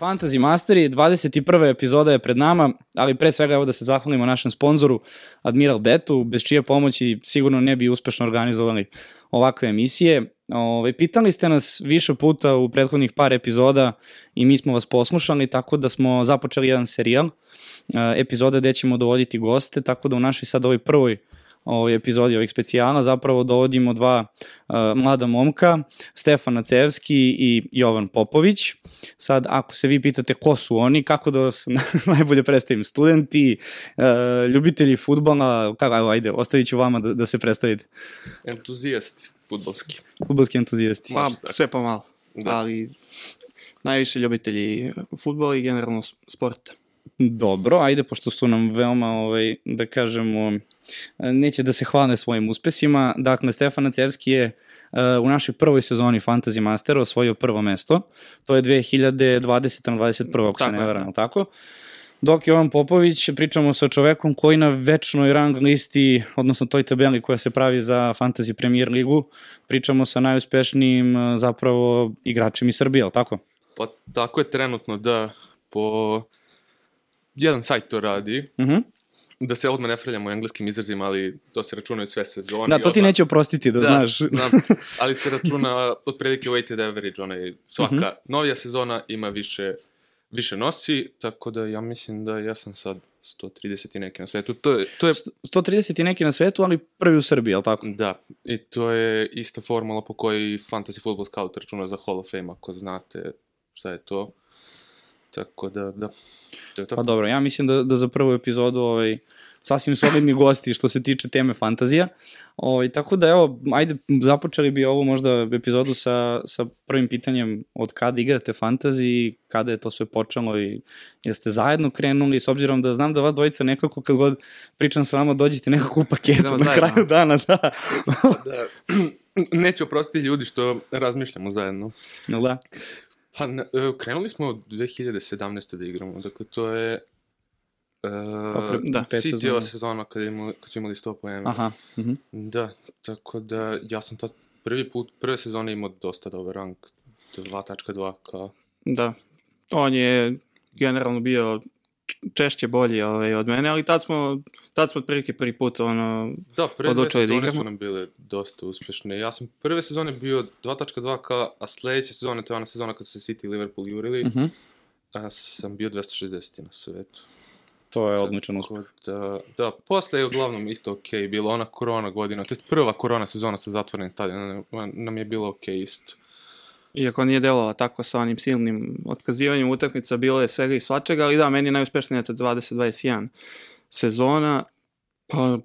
Fantasy Masteri, 21. epizoda je pred nama, ali pre svega evo da se zahvalimo našem sponzoru Admiral Betu, bez čije pomoći sigurno ne bi uspešno organizovali ovakve emisije. Ove, pitali ste nas više puta u prethodnih par epizoda i mi smo vas poslušali, tako da smo započeli jedan serijal, e, epizoda gde ćemo dovoditi goste, tako da u našoj sad ovoj prvoj ovoj epizodi ovih specijala zapravo dovodimo dva uh, mlada momka, Stefan Cevski i Jovan Popović. Sad, ako se vi pitate ko su oni, kako da vas najbolje predstavim? Studenti, uh, ljubitelji futbala, kako, ajde, ostavit ću vama da, da se predstavite. Entuzijasti, futbolski. Futbolski entuzijasti. Ma, sve pomalo. Da. Da. Ali najviše ljubitelji futbola i generalno sporta. Dobro, ajde, pošto su nam veoma, ovaj, da kažemo, neće da se hvale svojim uspesima. Dakle, Stefan Cevski je uh, u našoj prvoj sezoni Fantasy Mastera osvojio prvo mesto. To je 2020 na 21. ako se Tako ne je. jel tako? Dok Jovan Popović, pričamo sa čovekom koji na večnoj rang listi, odnosno toj tabeli koja se pravi za Fantasy Premier ligu, pričamo sa najuspešnijim uh, zapravo igračem iz Srbije, jel tako? Pa tako je trenutno da po jedan sajt to radi, Uh -huh. Da se odmah ne frljamo u engleskim izrazima, ali to se računaju sve sezone. Da, to ti odmah- neće oprostiti, da, znaš. znam, ali se računa otprilike weighted average, onaj, svaka Mhm. novija sezona ima više, više nosi, tako da ja mislim da ja sam sad 130 i neki na svetu. To je, to je 130 i neki na svetu, ali prvi u Srbiji, jel tako? Da, i to je ista formula po kojoj Fantasy Football Scout računa za Hall of Fame, ako znate šta je to. Tako da, da. To je to. Pa dobro, ja mislim da, da za prvu epizodu ovaj, sasvim solidni gosti što se tiče teme fantazija. Ovaj, tako da evo, ajde, započeli bi ovu možda epizodu sa, sa prvim pitanjem od kada igrate fantazi, kada je to sve počelo i jeste zajedno krenuli, s obzirom da znam da vas dvojica nekako kad god pričam sa vama dođete nekako u paketu Idemo na zajedno. kraju dana, da. da. Neću oprostiti ljudi što razmišljamo zajedno. Da? Pa, e, krenuli smo od 2017. da igramo, dakle to je Uh, Pa pre- da, City-ova sezona. sezona kad, imali, kad su imali 100 poena. Aha. Uh -huh. Da, tako da ja sam tad prvi put, prve sezone imao dosta dobar rank, 2.2 kao Da. On je generalno bio češće bolji ovaj, od mene, ali tad smo, tad smo otprilike prvi put ono, Da, prve dve odlučili da sezone igramo. su nam bile dosta uspešne. Ja sam prve sezone bio 2.2k, a sledeće sezone, to je ona sezona kad su se City i Liverpool jurili, Uh -huh. a sam bio 260 na svetu. To je odličan uspeh. Tako Da, da, posle je uglavnom isto okej bilo, ona korona godina, to je prva korona sezona sa zatvorenim stadionom, nam je bilo okej isto. Iako nije delovao tako sa onim silnim otkazivanjem utakmica, bilo je svega i svačega, ali da, meni je najuspešnija to 2021 sezona, pa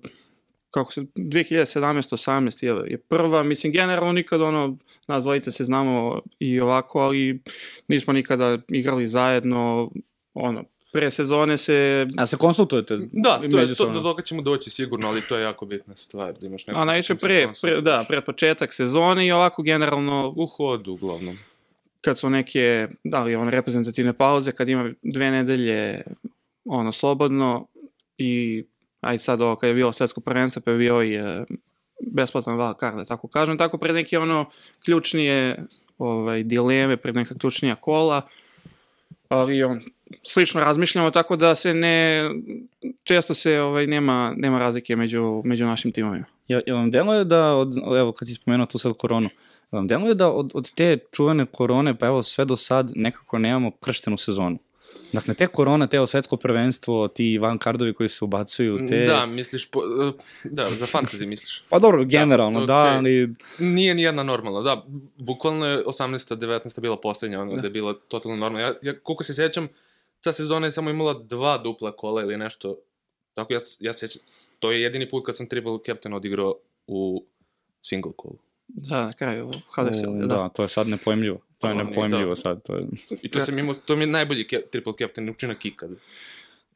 kako se, 2017-18 je, je prva, mislim, generalno nikad ono, nas dvojice se znamo i ovako, ali nismo nikada igrali zajedno, ono, pre sezone se A se konsultujete? Da, to je, to, do toga ćemo doći sigurno, ali to je jako bitna stvar, da imaš neko... A najviše pre, pre, da, pre početak sezone i ovako generalno U hodu, uglavnom. kad su neke, da li one reprezentativne pauze, kad ima dve nedelje ono slobodno i aj sad ovo kad je bilo svetsko prvenstvo pa je bio i e, besplatan val kar, da tako kažem, tako pred neke ono ključnije ovaj, dileme, pred neka ključnija kola, ali on, slično razmišljamo, tako da se ne, često se ovaj, nema, nema razlike među, među našim timovima. Ja, ja vam deluje da, od, evo kad si spomenuo tu sad koronu, jel vam deluje da od, od te čuvene korone, pa evo sve do sad nekako nemamo krštenu sezonu. Dakle, te korona, te svetsko prvenstvo, ti van kardovi koji se ubacuju, te... Da, misliš, po, da, za fantasy misliš. Pa dobro, generalno, da, okej. ali... Nije ni jedna normalna, da, bukvalno je 18. 19. bila poslednja, ono, da. je bila totalno normalna. Ja, ja, koliko se sjećam, ta sezona je samo imala dva dupla kola ili nešto, tako ja, ja sećam, to je jedini put kad sam triple captain odigrao u single kolu. Da, na kraju, Huddersfield, da. da. da, to je sad nepojmljivo. To je nepojmljivo da. sad. To je, I to sam imao, to mi je najbolji ke, triple captain učinak ikad.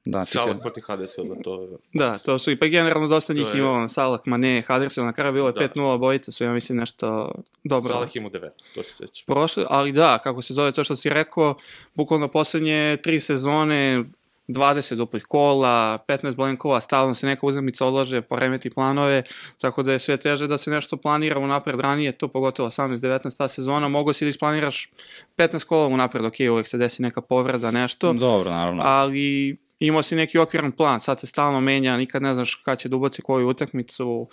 Da, ti Salah kad- protiv Huddersfielda, to. Da, to su i pa generalno dosta njih je- imao, ono, Salah, Mane, Huddersfield, na kraju bilo je Da. 5-0 bojice, su ja mislim nešto dobro Salah imao 19, to se seća. prošli, ali da, kako se zove to što si rekao, bukvalno poslednje tri sezone 20 duplih kola, 15 blenkova, stalno se neka uzemica odlaže, poremeti planove, tako da je sve teže da se nešto planira unapred ranije, to pogotovo 18-19 ta sezona, mogo si da isplaniraš 15 kola unapred, ok, uvek se desi neka povreda, nešto, Dobro, naravno. ali imao si neki okviran plan, sad se stalno menja, nikad ne znaš kada će da ubaci koju utakmicu,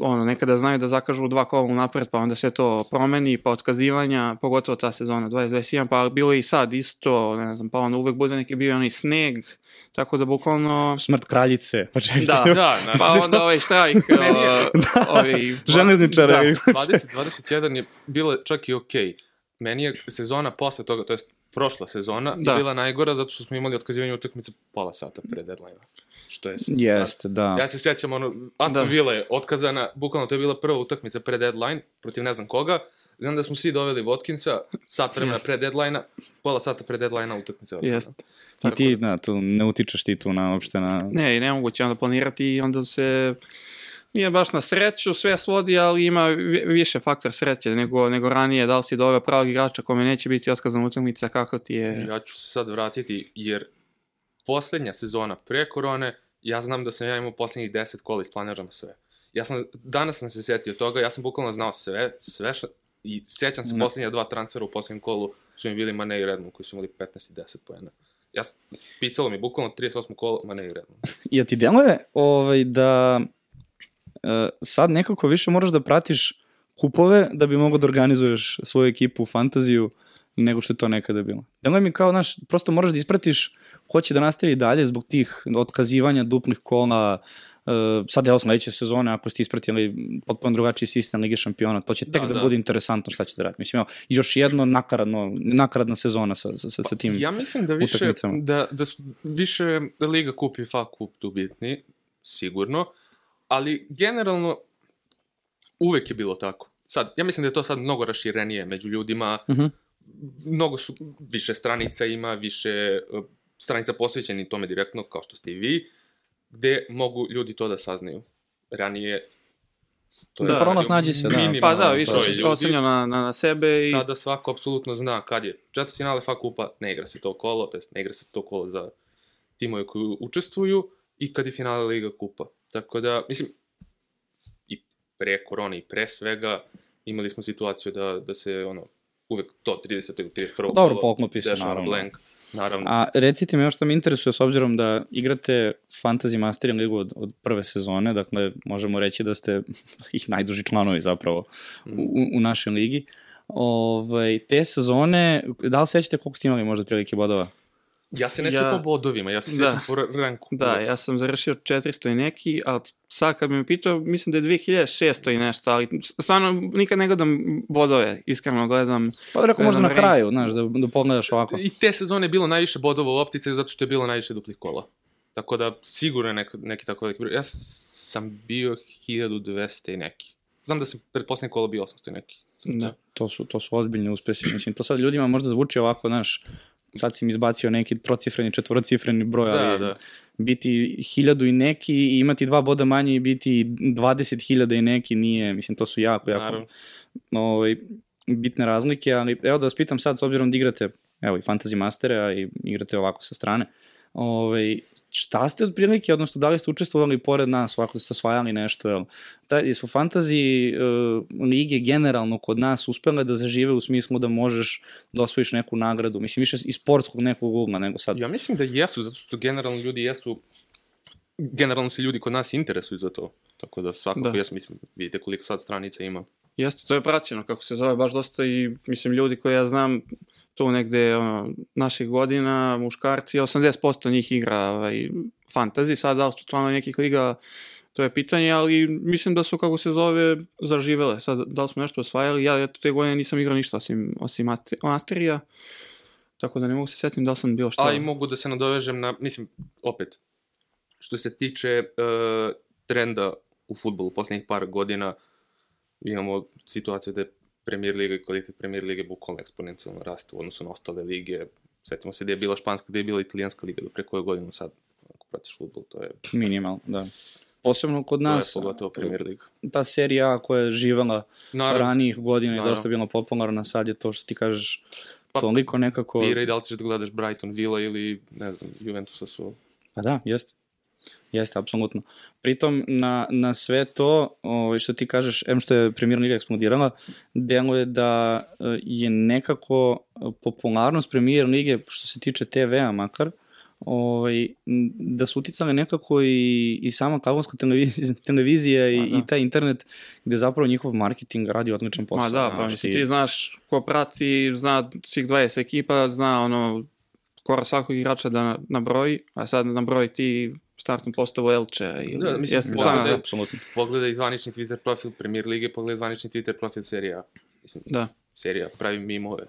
ono, nekada znaju da zakažu dva kola unapred, pa onda sve to promeni, pa otkazivanja, pogotovo ta sezona 2021, pa bilo je i sad isto, ne znam, pa onda uvek bude neki bio onaj sneg, tako da bukvalno... Smrt kraljice, pa čekaj. Da, Da, naravno. pa onda ovaj štrajk, uh, ovi... Železničara. Da. 20-21 je bilo čak i okej. Meni je sezona posle toga, to jest prošla sezona, Da. je bila najgora zato što smo imali otkazivanje utakmice pola sata pre deadline Što je... Jeste, da. Ja se sjećam, ono, Aston Da. Villa je otkazana, bukvalno to je bila prva utakmica pre deadline, protiv ne znam koga. Znam da smo svi doveli Watkinsa, sat vremena pre deadline pola sata pre deadline utakmica. je otkazana. Jeste. I ti, da, tu ne utičeš ti tu na, uopšte na... Ne, i nemoguće onda planirati i onda se nije baš na sreću sve svodi, ali ima vi- više faktor sreće nego, nego ranije, da li si doveo pravog igrača kome neće biti otkazana utakmica, kako ti je... Ja ću se sad vratiti, jer poslednja sezona pre korone, ja znam da sam ja imao poslednjih 10 kola isplanirano sve. Ja sam, danas sam se setio toga, ja sam bukvalno znao sve, sve šta, i sećam se Ne. poslednja dva transfera u poslednjem kolu su mi bili Mane i Redmond, koji su imali 15 i 10 pojena. Ja, pisalo mi bukvalno 38 kola Mane i Redmond. Ja ti deluje ovaj, da sad nekako više moraš da pratiš kupove da bi mogao da organizuješ svoju ekipu u fantaziju nego što je to nekada bilo. Deluje mi kao, znaš, prosto moraš da ispratiš ko će da nastavi dalje zbog tih otkazivanja duplih kola, Uh, sad je ovo sledeće sezone, ako ste ispratili potpuno drugačiji sistem Lige šampiona, to će tek da, Da, da, bude interesantno šta će da radi. Mislim, evo, još jedno nakaradno, nakaradna sezona sa, sa, sa, sa tim. Ja mislim da više, utakmicama. da, da su više Liga Kup i FA Kup tu bitni, sigurno, ali generalno uvek je bilo tako. Sad, ja mislim da je to sad mnogo raširenije među ljudima, Mhm. mnogo su, više stranica ima, više uh, stranica posvećeni tome direktno, kao što ste i vi, gde mogu ljudi to da saznaju. Ranije to Da, radio pronaš nađi se, da. Pa da, više se oslanja na, na, na sebe i... Sada svako apsolutno zna kad je četvrt finale FA kupa, ne igra se to kolo, to jest ne igra se to kolo za timove koji učestvuju i kad je finale Liga kupa. Tako da, mislim, i pre korone i pre svega imali smo situaciju da, da se ono, uvek to 30. ili 31. Dobro, kolo poklopi se, dešava naravno. Blank, naravno. A recite mi još što me interesuje, s obzirom da igrate Fantasy Mastering ligu od, od prve sezone, dakle možemo reći da ste ih najduži članovi zapravo u, u našoj ligi. Ovaj, te sezone, da li sećate koliko ste imali možda prilike bodova? Ja se ne Ja- po bodovima, ja se Da. sjećam po ra- ranku. Da, ja sam završio 400 i neki, ali sad kad bi me pitao, mislim da je 2600 i nešto, ali stvarno nikad ne gledam bodove, iskreno gledam. Pa rekao Ne možda na rank. kraju, znaš, da, da pogledaš ovako. I te sezone je bilo najviše bodova u optice zato što je bilo najviše duplih kola. Tako da sigurno je neko, neki tako veliki broj. Ja sam bio 1200 i neki. Znam da sam pred posljednje kola bio 800 i neki. Da. To su, to su ozbiljni uspesi. Mislim, to sad ljudima možda zvuči ovako, znaš, sad si mi izbacio neki trocifreni, četvorocifreni broj, Da, ali da. biti hiljadu i neki i imati dva boda manje i biti 20.000 i neki nije, mislim, to su jako, jako Naravno. ovaj, bitne razlike, ali evo da vas pitam sad, s obzirom da igrate, evo, i Fantasy Mastere, a i igrate ovako sa strane, ovaj, šta ste otprilike, odnosno da li ste učestvovali pored nas, ovako da ste osvajali nešto, jel? Da, su fantasy uh, lige generalno kod nas uspele da zažive u smislu da možeš da osvojiš neku nagradu, mislim više iz sportskog nekog ugla nego sad. Ja mislim da jesu, zato što generalno ljudi jesu generalno se ljudi kod nas interesuju za to. Tako da svakako Da. da. jesu, mislim, vidite koliko sad stranica ima. Jeste, to je praćeno, kako se zove, baš dosta i, mislim, ljudi koje ja znam, tu negde, ono, naših godina, muškarci, 80% njih igra ovaj, fantasy, sad da su članovi nekih liga, to je pitanje, ali mislim da su, kako se zove, zaživele. Sad, da li smo nešto osvajali, ja eto, te godine nisam igrao ništa osim, osim master- masterija, tako da ne mogu se setim da li sam bilo šta. A i mogu da se nadovežem na, mislim, opet, što se tiče uh, trenda u futbolu poslednjih par godina, imamo situaciju da je Premier Liga i kvalitet Premier Lige bukvalno eksponencijalno raste u odnosu na ostale lige. Setimo se gde je bila španska, gde je bila italijanska liga do pre koje godinu sad, ako pratiš futbol, to je, Minimal, da. Posebno kod to je nas, pogotovo Premier Liga. ta serija koja je živela Naravno, ranijih godina i Naravno. dosta bila popularna, sad je to što ti kažeš Pa, toliko nekako... Biraj da li ćeš da gledaš Brighton Villa ili, ne znam, Juventus Sassuolo. Pa da, jeste. Jeste, apsolutno. Pritom, na, na sve to, ovaj, što ti kažeš, em što je Premier Liga eksplodirala, deluje da eh, je nekako popularnost Premier Lige, što se tiče TV-a makar, ovaj, da su uticale nekako i, i sama kabelska televizija, televizija i, da. i taj internet, gde zapravo njihov marketing radi odličan posao. Ma da, pa znaš, mislim, ti znaš ko prati, zna svih 20 ekipa, zna ono, skoro svakog igrača da nabroji, a sad nabroji ti startnu postavu Elče. Ili, Da, mislim, jeste, da, da. apsolutno. Pogledaj zvanični Twitter profil Premier Lige, pogledaj zvanični Twitter profil serija. Mislim, da. serija pravi mimove.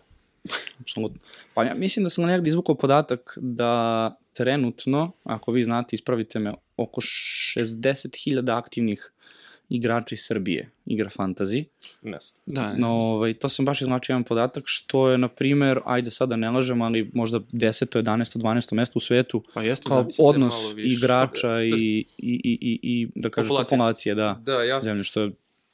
Apsolutno. Pa ja mislim da sam negdje izvukao podatak da trenutno, ako vi znate, ispravite me, oko 60.000 aktivnih igrača iz Srbije igra fantasy. Ne znam. Da, No, ovaj, to sam baš izlačio jedan podatak, što je, na primer, ajde sada ne lažem, ali možda 10. 11. 12. mesto u svetu, pa jeste kao da. da je odnos više. igrača To je- i, i, i, i, i, da kažeš, Populacije. populacije, da, Da, ja sam, zemlje, što je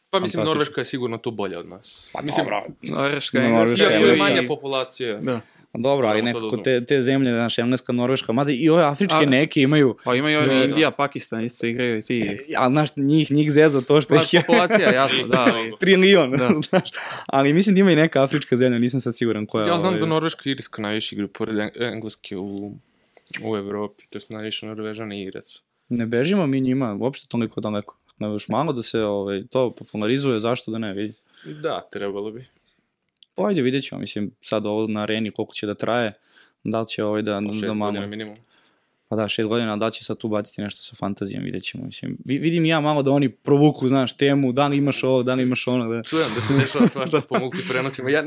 pa mislim. Norveška je sigurno tu bolja od nas. Pa mislim, dobro, Norveška, No, Engleska, Norveška, Iako je Engleska. manja populacija. Da. Dobro, ali da nekako te, te zemlje, znaš, Engleska, Norveška, mada i ove afričke A- neke imaju, Pa imaju oni Da, da. Indija, Pakistan, isto igraju i ti. ali znaš, njih, njih zeza to što Pa, ih je populacija, jasno, da. ali- trilion, Da. znaš. Ali mislim da ima i neka afrička zemlja, nisam sad siguran koja. Ja znam ovaj, da Norveška i Irska najviše igraju pored Eng- Engleske u, u Evropi, to je najviše Norvežani igrac. Ne bežimo mi njima uopšte toliko daleko. Ne još malo da se ovaj, to popularizuje, zašto da ne, vidi. Da, trebalo bi. Pa ajde, vidjet ćemo, mislim, sad ovo na areni koliko će da traje, da li će ovaj da, Po šest da malo... godina minimum. Pa da, šest godina, da li će sad tu baciti nešto sa fantazijom, vidjet ćemo, mislim. Vi, vidim ja malo da oni provuku, znaš, temu, da li imaš ovo, da li imaš ono, da... Čujem da se dešava svašta po multiprenosima. Ja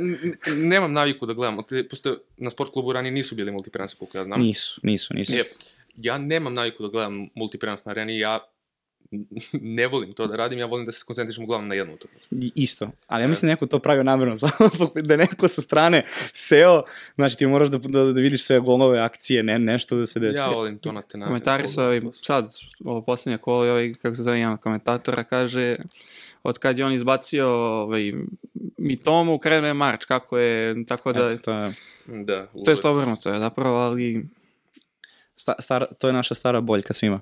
nemam naviku da gledam. Pošto na sport klubu ranije nisu bili multiprenosi, koliko ja znam. Nisu, nisu, nisu. Je, ja nemam naviku da gledam multiprenos na areni, ja ne volim to da radim, ja volim da se skoncentrišem uglavnom na jednu utakmicu. Isto. Ali ja mislim da neko to pravi namjerno, samo zbog da neko sa strane seo, znači ti moraš da, da, da vidiš sve golove, akcije, ne, nešto da se desi. Ja volim to na te namere. Komentari su ovi, sad, ovo posljednje kolo, i ovaj, kako se zove jedan komentatora, kaže, od kad je on izbacio ovaj, Mitomu, krenuo je Marč, kako je, tako da, Eto, to je... Da, to je obrnuto je zapravo, ali Sta, stara, to je naša stara boljka svima.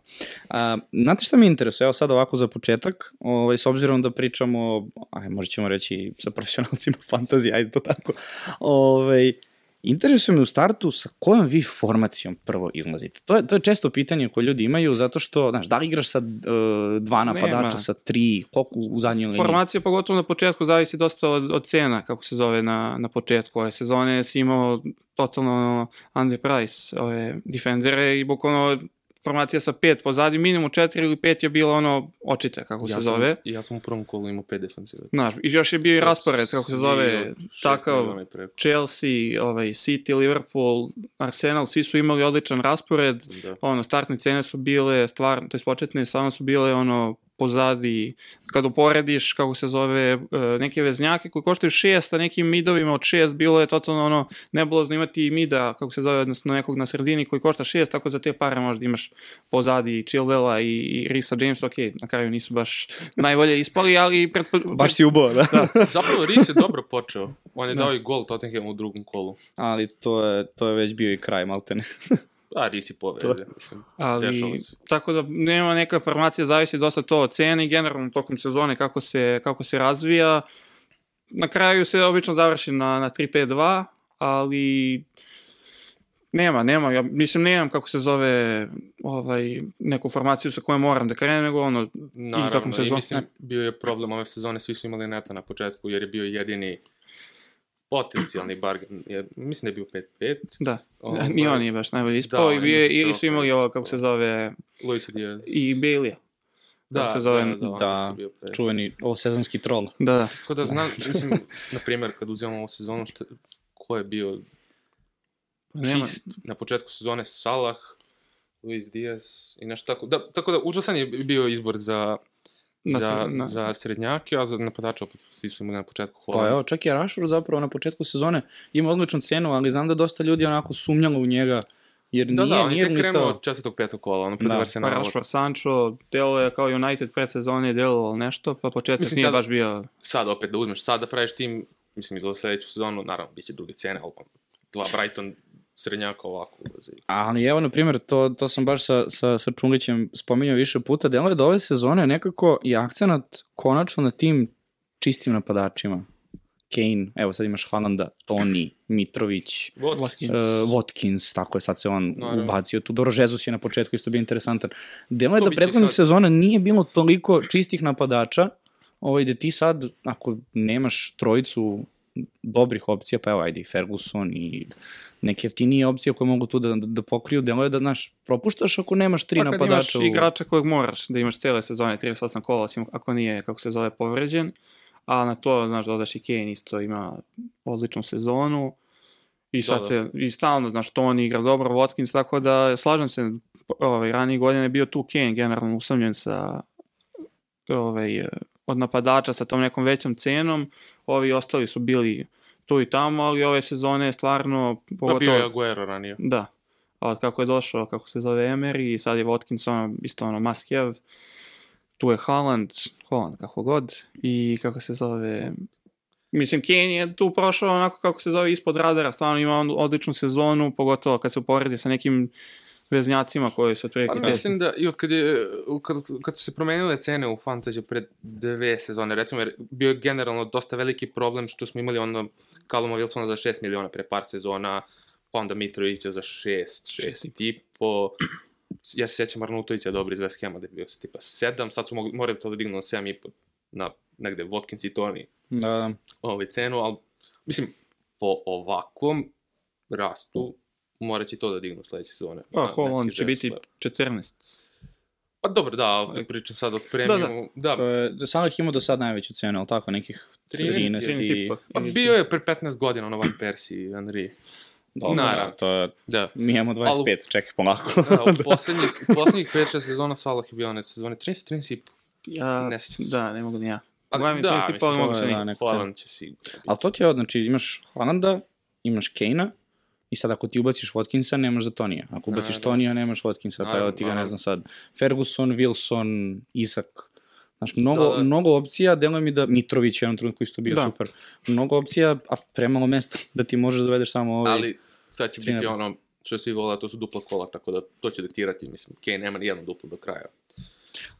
A, znate šta mi interesuje? Evo sad ovako za početak, ovaj, s obzirom da pričamo, aj, možda ćemo reći sa profesionalcima fantazije, ajde to tako, ovaj, interesuje me u startu sa kojom vi formacijom prvo izlazite. To je, to je često pitanje koje ljudi imaju, zato što, znaš, da li igraš sa uh, dva napadača, Nema. sa tri, koliko u zadnjoj liniji? formacija pogotovo na početku zavisi dosta od, od cena, kako se zove na, na početku ove sezone, si imao totalno ono, underprice ove defendere i bukvalno formacija sa pet pozadi, minimum četiri ili pet je bilo ono očite, kako ja se sam, zove. Ja sam u prvom kolu imao pet defensivaca. Znaš, i još je bio i raspored, kako se zove, takav. Chelsea, ovaj, City, Liverpool, Arsenal, svi su imali odličan raspored, Da. ono, startne cene su bile, stvar, to je početne, stvarno su bile, ono, pozadi, kad uporediš, kako se zove, e, neke veznjake koji koštaju šest, a nekim midovima od šest, bilo je totalno, ono, nebulozno imati mida, kako se zove, odnosno nekog na sredini koji košta šest, tako za te pare možda imaš pozadi i Chilwella i, i Risa James, ok, na kraju nisu baš najbolje ispali, ali pred, Baš si ubao, da? Zapravo, Ris je dobro počeo. On je Da. dao i gol Tottenhamu u drugom kolu. Ali to je, to je već bio i kraj, maltene. A, Ris je povede, mislim. Ali, tako da nema neka formacija, zavisi dosta to od cene i generalno tokom sezone kako se, kako se razvija. Na kraju se obično završi na, na 3-5-2, ali nema, nema, ja mislim nemam kako se zove ovaj, neku formaciju sa kojom moram da krenem, nego ono, Naravno, tokom i sezone. mislim, bio je problem ove sezone, svi su imali neta na početku, jer je bio jedini potencijalni bargain. Je, mislim da je bio 5-5. da, Ovaj, ni on nije baš najbolje ispao da, i bio je, ili su imali je ovo, kako se zove, Luis Diaz. i Bailey. Da, kako se zove, da, da, on da, isto bio. Čuveni, ovo sezonski troll. Da, da. Tako da znam, mislim, na primjer, kad uzimamo ovu sezonu, što, ko je bio Nema, čist na početku sezone Salah, Luis Diaz i nešto tako. Da, tako da, užasan je bio izbor za, Na za, na- za srednjake, a za napadača opet svi su imali na početku Pa Holanda. evo, čak i Rashford zapravo na početku sezone ima odličnu cenu, ali znam da dosta ljudi onako sumnjalo u njega, jer Da, nije, da, on nije je tek krenuo od četvrtog, petog kola, ono protiv Da, Pa Arsenala. Rashford, Sancho, delo je kao United pred sezone, delovalo nešto, pa početak Mislim, nije sad- baš bio... Sad opet da uzmeš, sad da praviš tim, mislim i za sledeću sezonu, naravno, bit će druge cene, ali dva Brighton srednjaka ovako ulaze. Ali evo, na primjer, to, to sam baš sa, sa, sa Čunglićem spominjao više puta, delo je da ove sezone nekako je akcenat konačno na tim čistim napadačima. Kane, evo sad imaš Haalanda, Toni, Mitrović, Watkins. uh, Watkins, tako je, sad se on Naravno. ubacio tu. Dobro, Jesus je na početku isto bio interesantan. Delo je To da prethodnih sad- sezona nije bilo toliko čistih napadača, ovaj, da ti sad, ako nemaš trojicu dobrih opcija, pa evo, ajde, i Ferguson i neke jeftinije opcije koje mogu tu da, da pokriju, delo je da, znaš, propuštaš ako nemaš tri Pa kad imaš napadača. u- igrača kojeg moraš da imaš cele sezone, 38 kola, osim ako nije, kako se zove, povređen, a na to, znaš, dodaš i Kane isto ima odličnu sezonu, i sad Da, se, i stalno, znaš, Toni igra dobro, Watkins, tako da, slažem se, ovaj, ranije godine je bio tu Kane generalno usamljen sa, ovaj, od napadača sa tom nekom većom cenom, ovi ostali su bili tu i tamo, ali ove sezone je stvarno, Pa bio je Aguero ranije. Da. A od kako je došao, kako se zove Emery, i sad je Watkins ono, isto ono have. Tu je Haaland, Haaland kako god, i kako se zove... Mislim, Kane je tu prošao onako kako se zove ispod radara, stvarno ima odličnu sezonu, pogotovo kad se uporedi sa nekim veznjacima koji su otprilike... Pa mislim da i od kad, je, kad, kad su se promenile cene u Fantasy pred dve sezone, recimo, jer bio je generalno dosta veliki problem što smo imali ono Calluma Wilsona za 6 miliona pre par sezona, pa onda Mitrovića za 6, 6 i po. Ja se sjećam Arnutovića dobro iz West Hama da je bio tipa 7, sad su mogli, morali to da dignu na 7 i po na negde Watkins i Toni Da, da. ovaj cenu, ali mislim, po ovakvom rastu morat će to da dignu sledeće sezone. Pa, neki će biti žestover. 14. Pa dobro, da, opet pričam sad o premiumu. Da, To je, Salah ima do sad najveću cenu, ali tako, nekih 13, 13, 13 i... po. Pa bio je pre 15 godina ono Van Persie i Henry. Dobro, Naravno. da, to je, Da. mi imamo 25, Ali- čekaj polako. Da, u poslednjih, poslednjih 5-6 sezona Salah je bio na sezoni 30, 30 i... Ja, Ne sjećam se. da, ne mogu ni ja. Ali, da, 30 i mislim, ne to mogu je, da, cena. Haaland će sigurno. Ali to ti je, znači, imaš Haalanda, imaš Kane-a, i sad ako ti ubaciš Watkinsa, nemaš za Tonija. Ako ubaciš Naravno. Tonija, nemaš Watkinsa, pa evo ti ga ne znam sad. Ferguson, Wilson, Isak, Znaš, mnogo, Da, da. mnogo opcija, deluje mi da Mitrović je jednom trenutku isto bio Da. super. Mnogo opcija, a premalo mesta da ti možeš da dovedeš samo ovaj... Ali sad će Tri biti ono što svi vole, a to su dupla kola, tako da to će diktirati, mislim, Kane nema ni jedno duplo do kraja.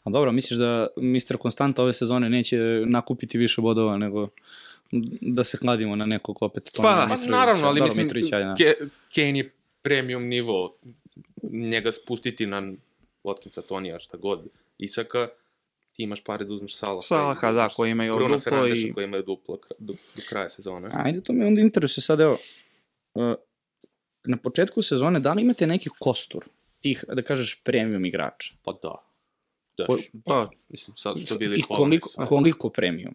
A dobro, misliš da Mr. Konstanta ove sezone neće nakupiti više bodova nego da se kladimo na nekog opet Tona Pa, Pa Mitrovića. naravno, ali Dobro, mislim, Mitrović, ajde, da. Ke, Kane je premium nivo, njega spustiti na Watkinsa, Tonija, šta god, Isaka, ti imaš pare da uzmeš Salaha. Salaha, i da, koji imaju Bruno duplo Fernandeša i- koji imaju duplo do, do kraja sezone. Ajde, to me onda interesuje sad, evo, uh, na početku sezone, da li imate neki kostur tih, da kažeš, premium igrača? Pa da. Da, Ko- pa, mislim, sad su to bili I koliko, koliko premium?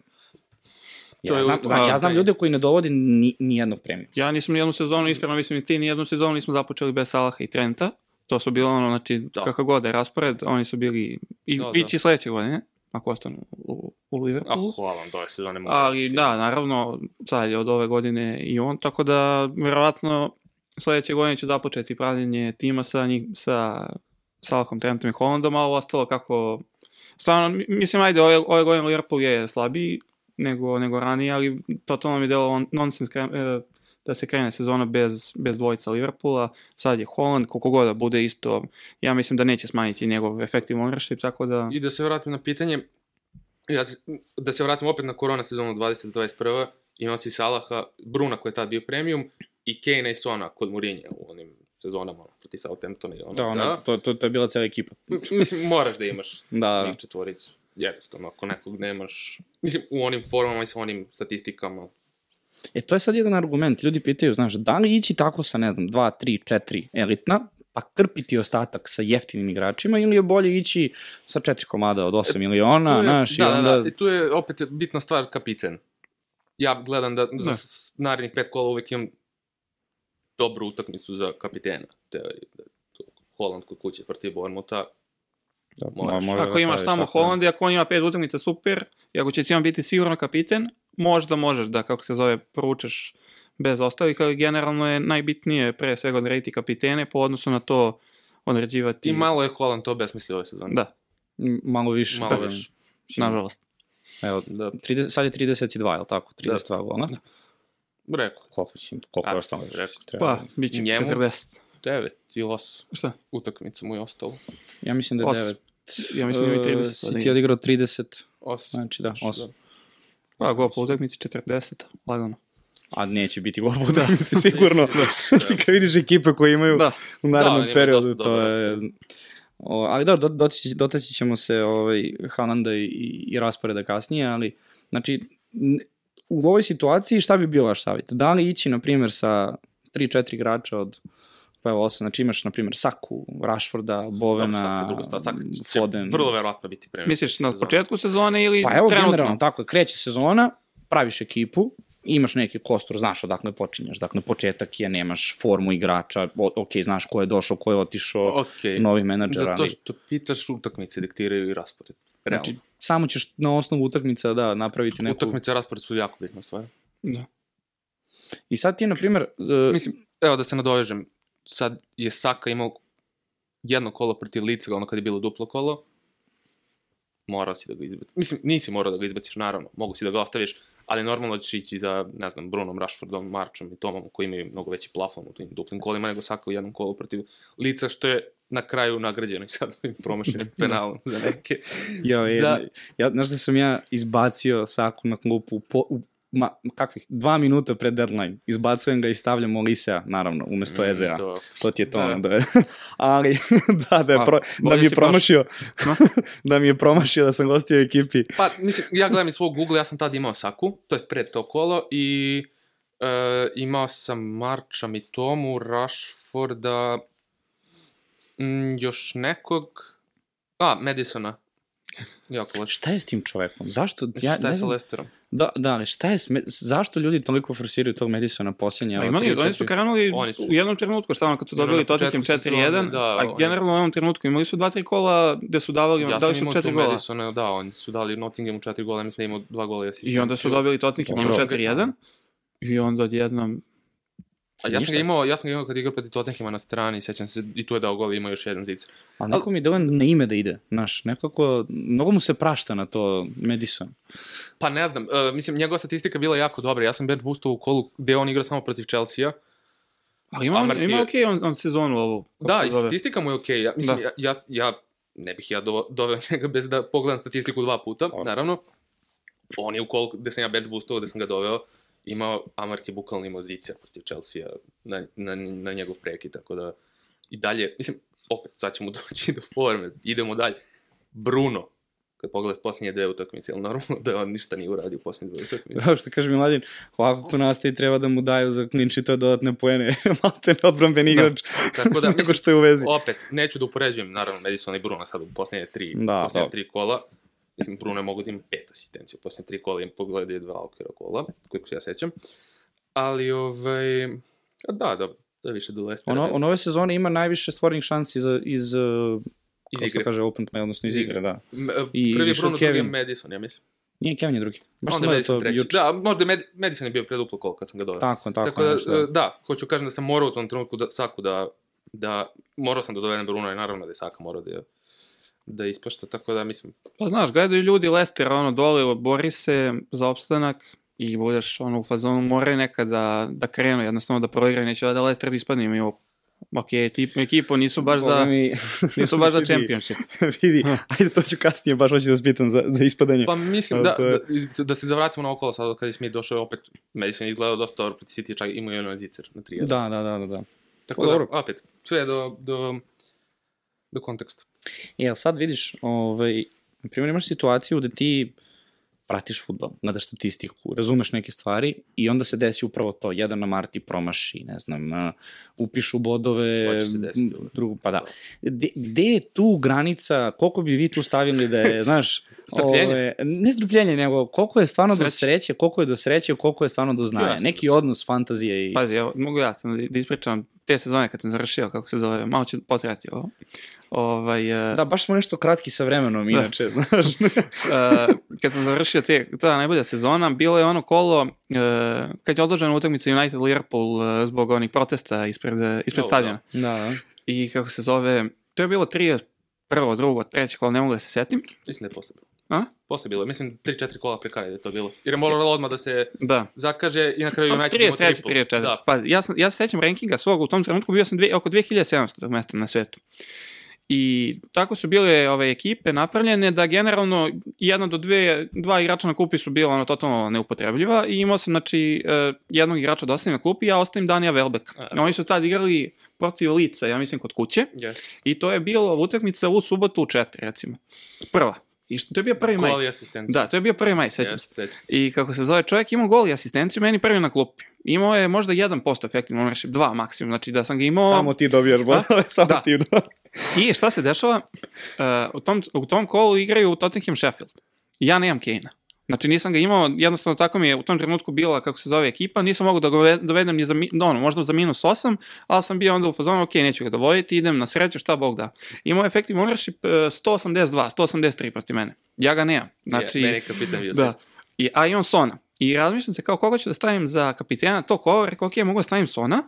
To Ja je znam, znam, ja znam ljude koji ne dovodi ni, ni jednog premium. Ja nisam ni jednu sezonu, iskreno mislim i ti, ni jednu sezonu nismo započeli bez Salaha i Trenta. To su bilo ono, znači, Da. kakav god da je raspored, oni su bili i Da, da. ići sledeće godine, ako ostanu u, u Ah, Liverpoolu. hvala vam, do ove sezone mogu Ali si- da, naravno, sad je od ove godine i on, tako da verovatno sledeće godine će započeti pravljenje tima sa, njih, sa Salahom, Trentom i Hollandom, a ovo ostalo kako... Stvarno, mi- mislim, ajde, ove, ove godine Liverpool je slabiji nego, nego ranije, ali totalno mi delo on, nonsens kre- e, da se krene sezona bez, bez dvojica Liverpoola. Sad je Holland, koliko god da bude isto, ja mislim da neće smanjiti njegov effective ownership, tako da... I da se vratim na pitanje, ja, se- da se vratim opet na korona sezonu 2021. Imao si Salaha, Bruna koji je tad bio premium i Kane i Sona kod Mourinho u onim sezonama proti Southamptona i ono. Da, ono, to, to, to je bila cela ekipa. Mislim, moraš da imaš Da, njih četvoricu. Jednostavno, ako nekog nemaš... Mislim, u onim formama i sa onim statistikama. E, to je sad jedan argument. Ljudi pitaju, znaš, da li ići tako sa, ne znam, 2, 3, 4 elitna, pa krpiti ostatak sa jeftinim igračima, ili je bolje ići sa 4 komada od 8 miliona, Tu je- znaš, da, i onda... da, da, i tu je opet bitna stvar kapiten. Ja gledam da za Da. s- narednih pet kola uvek imam dobru utakmicu za kapitena. Te, da, Holland kod kuće protiv Bournemoutha. Da, moraš. može Ako da imaš samo da. Holland i ako on ima pet utakmica, super. I ako će ti on biti sigurno kapiten, možda možeš da, kako se zove, provučeš bez ostalih, ali generalno je najbitnije pre svega odrediti kapitene po odnosu na to određivati. I malo je Holland to besmislio ove sezone. Da, Malo više. Malo da, više. nažalost. Evo, Da. 30, sad je 32, je li tako? 32 gola. Rekao. Koliko će, koliko je A, ostalo? rekao. Treba. Pa, bit će Njemu? 40. 9 ili 8 Šta? utakmica mu je ostalo. Ja mislim da je Osam. 9. Ja mislim da ima i 30 Si sada ti igra. odigrao 30, 8. znači da, 8. Pa, gol po utakmici 40, lagano. A neće biti gol po utakmici, sigurno. ti kad vidiš ekipe koje imaju Da. u narednom Da, periodu, to je... O, ali da, do, dotaći ćemo se ovaj, Haalanda i, i rasporeda kasnije, ali znači u ovoj situaciji šta bi bio vaš savjet? Da li ići, na primjer, sa 3-4 igrača od pa evo 8, znači imaš, na primjer, Saku, Rashforda, Bovena, Saka druga stvar, Saka će Foden. vrlo verovatno biti premijer. Misliš na početku sezone ili Pa evo, trenutno? generalno, tako je, kreće sezona, praviš ekipu, imaš neki kostur, znaš odakle počinješ, dakle, početak je, nemaš formu igrača, o, ok, znaš ko je došao, ko je otišao, Okej. novi menadžer, Zato što pitaš utakmice diktiraju i raspored. Realno. Znači, samo ćeš na osnovu utakmica da napraviti neku... Utakmice raspored su jako bitna stvar. Da. I sad ti, na primjer, uh, Mislim, evo da se nadovežem, sad je Saka imao jedno kolo protiv Lica, ono kad je bilo duplo kolo, morao si da ga izbaciš. Mislim, nisi morao da ga izbaciš, naravno, mogu si da ga ostaviš, ali normalno ćeš ići za, ne znam, Brunom, Rashfordom, Marčom i Tomom, koji imaju mnogo veći plafon u tim duplim kolima nego Saka u jednom kolu protiv Lica, što je na kraju nagrađeno i sad ovim promašenim penalom za neke. ja, je, Da. ja, znaš da sam ja izbacio Saku na klupu po, u, ma, kakvih, dva minuta pred deadline. Izbacujem ga i stavljam Olisea, naravno, umesto Mm, Ezera. to- To ti je to, Da. da. Ali, da, da, je pro, da mi je promašio, da mi je promašio da sam gostio u ekipi. Pa, mislim, ja gledam iz svog Google, ja sam tad imao Saku, to je pred to kolo, i e, imao sam Marča, Mitomu, Rashforda, m, još nekog, a, Madisona. Jako loše. Šta je s tim čovekom? Zašto? Ja, šta ne je sa Lesterom? Da, da, ali šta je, sme, zašto ljudi toliko forsiraju tog Madisona posljednje? Evo, imali, tri, oni su krenuli Oni su- u jednom trenutku, šta ono, kad su dobili Tottenham sezone, 4-1, da, a oni- generalno u ovom trenutku imali su dva, tri kola gde su davali, Ja dali sam su imao tu četiri gola. Madisona, da, oni su dali Nottinghamu četiri gola, mislim da imao dva gola i asistenciju. I onda su dobili Tottenham Imao sam ga- 4-1. I onda odjednom... A ja sam ga imao, ja sam ga imao kad igrao protiv Tottenhama na strani, sećam se, i tu je dao gol i imao još jedan zic. A neko mi je dovoljno na ime da ide, znaš, nekako, mnogo mu se prašta na to Madison. Pa ne znam, uh, mislim, njegova statistika bila jako dobra. Ja sam bench boostao u kolu gde on igra samo protiv Chelsea-a. Ali ima, Amart ima okej on, on sezonu ovu. Da, i statistika mu je okej. Ja, mislim, Da. ja, ja, ja ne bih ja do, doveo njega bez da pogledam statistiku dva puta, naravno. On je u kolu gde sam ja bench boostao, gde sam ga doveo, imao, Amart je bukvalno imao zice protiv Chelsea-a na, na, na njegov preki, tako da i dalje, mislim, opet sad ćemo doći do forme, idemo dalje. Bruno, kad pogledaš posljednje dve utakmice, je normalno da on ništa nije uradio u posljednje dve utakmice? Da, što kaže Miladin, ovako ko nastavi treba da mu daju za klinči to dodatne poene, malte ne odbranben igrač, Tako da, mislim, što je u vezi. opet, neću da upoređujem, naravno, Madison i Bruno sad u posljednje tri, Da, posljednje da. tri kola. Mislim, Bruno je mogo da ima pet asistencija posljednje tri kola, im pogledaju dva okvira kola, koliko se ja sećam. Ali, ovaj, a da, da, da je više do Lestera. Ono, on ove sezone ima najviše stvornih šansi iz, iz, uh, iz igre. kaže, open play, odnosno iz Iz igre, da. M- I Prvi je Bruno, drugi je. Madison, ja mislim. Nije Kevin je drugi. Baš sam Onda je Madison to treći. juče. Da, možda je Med Madison je bio pred duplo kolo kad sam ga doveo. Tako, tako, Tako da, nešto, da. da, hoću kažem da sam morao u tom trenutku da, Saku da, da, morao sam da dovedem Bruno i naravno da je Saka morao da, da ispašta, tako da mislim, Pa znaš, gledaju ljudi Lestera, ono, dole, bori se za opstanak i budeš, ono, u fazonu, moraju nekad da, da krenu, jednostavno da proigraju, neće da Lester ispadne, imaju ok, tip, ekipu nisu baš Boga za, mi- nisu baš za championship. vidi, ajde, to ću kasnije, baš hoću da vas pitam za, za ispadanje. Pa mislim da, to je- da, da se zavratimo na okolo sad kad je Smith došao opet, Madison je izgledao dosta dobro protiv City, čak imao je ono zicer na 3 Da, da, da, da, da. Tako Pa da, dobro. opet, sve do, do, do konteksta. Jel sad vidiš, ovaj, na primjer imaš situaciju da ti pratiš futbol, gledaš statistiku, razumeš neke stvari i onda se desi upravo to, jedan na Marti promaši, ne znam, upišu bodove, će desiti drugo, pa da. Gde, gde je tu granica, koliko bi vi tu stavili da je, znaš, Strpljenje. ove, ne strpljenje, nego koliko je stvarno do Sreće. sreće, koliko je do sreće, koliko je stvarno do znanja. Jasno. Neki odnos fantazije i... Pazi, evo, mogu ja sam da, da ispričam te sezone kad sam završio, kako se zove, malo ću potrati ovo. Ovaj, uh, Da, baš smo nešto kratki sa vremenom, inače, znaš. uh, kad sam završio te, ta najbolja sezona, bilo je ono kolo, uh, kad je odložena utakmica United-Liverpool uh, zbog onih protesta ispred, ispred Da, stadiona. da, da. I kako se zove, to je bilo 30, prvo, drugo, treće kolo, ne mogu da se setim. Mislim da je posle bilo. A? Posle bilo, mislim 3-4 kola pre kraja je to bilo. Jer je moralo odmah da se Da. zakaže i na kraju United 33, triple. 34. Da, Pazi, ja, sam, ja se sećam rankinga svog, u tom trenutku bio sam dve, oko 2700 mesta na svetu. I tako su bile ove ekipe napravljene da generalno jedna do dve, dva igrača na klupi su bila ono totalno neupotrebljiva i imao sam znači eh, jednog igrača da ostavim na klupi, ja ostavim Danija Velbeka. A. Oni su tad igrali protiv lica, ja mislim kod kuće yes. i to je bilo utakmica u subotu u četiri recimo. Prva. I što, to je bio prvi maj. Gol i asistencija. Da, to je bio prvi maj, sećam Yes, se. I kako se zove, čovjek imao gol i asistenciju, meni prvi na klupi. Imao je možda 1% efektivno ownership, 2 maksimum, znači da sam ga imao... Samo ti dobijaš bodove, samo Da. ti da. I šta se dešava? Uh, u, tom, u tom kolu igraju Tottenham Sheffield. Ja nemam Kane-a. Znači nisam ga imao, jednostavno tako mi je u tom trenutku bila, kako se zove, ekipa, nisam mogao da ga ove- dovedem ni za, mi- ono, možda za minus 8, ali sam bio onda u fazonu, ok, neću ga dovoditi, idem na sreću, šta Bog da. Imao je efektivno ownership uh, 182, 183 protiv mene. Ja ga nemam. Znači, meni je kapitan bio Da. da. I, a imam Sona. I razmišljam se kao koga ću da stavim za kapitena to kola, rekao, ok, mogu da stavim Sona,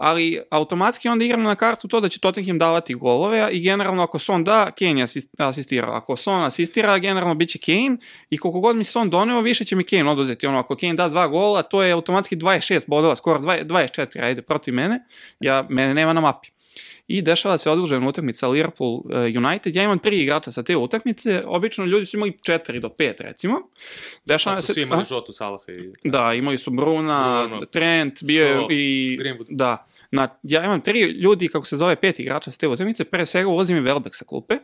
ali automatski onda igram na kartu to da će Tottenham davati golove i generalno ako Son da, Kane je asist, asistirao. Ako Son asistira, generalno bit će Kane i koliko god mi Son doneo, više će mi Kane oduzeti. Ono, ako Kane da dva gola, to je automatski 26 bodova, skoro 20 24, ajde, protiv mene. Ja, mene nema na mapi. I dešava se odložena utakmica Liverpool uh, United. Ja imam tri igrača sa te utakmice. Obično ljudi su imali 4 do 5 recimo. Dešava Pa su se svi imali a? žotu Salaha i... Da, imali su Bruna, Bruno, Trent, bio je Shaw, i... Greenwood. Da. Na, ja imam tri ljudi, kako se zove, pet igrača s te utakmice, pre svega ulazim i Welbeck sa klupe.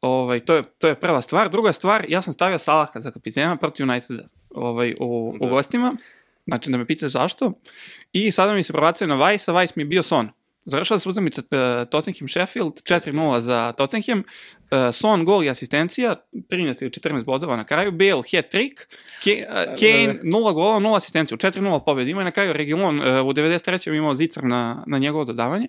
Ovaj, to, je, to je prva stvar. Druga stvar, ja sam stavio Salaha za kapitena protiv Uniteda ovaj, u, u Da. gostima. Znači da me pitaš zašto. I sada mi se probacio na Vajsa, Vajs mi je bio Son. Završila se utakmica uh, Tottenham Sheffield, 4-0 za Tottenham. Uh, Son, gol i asistencija, 13 ili 14 bodova na kraju. Bale, hat-trick. Ke, uh, Kane, 0 gola, 0 asistenciju, 4-0 pobjeda. Ima je na kraju Region uh, u 93. imao zicar na, na njegovo dodavanje.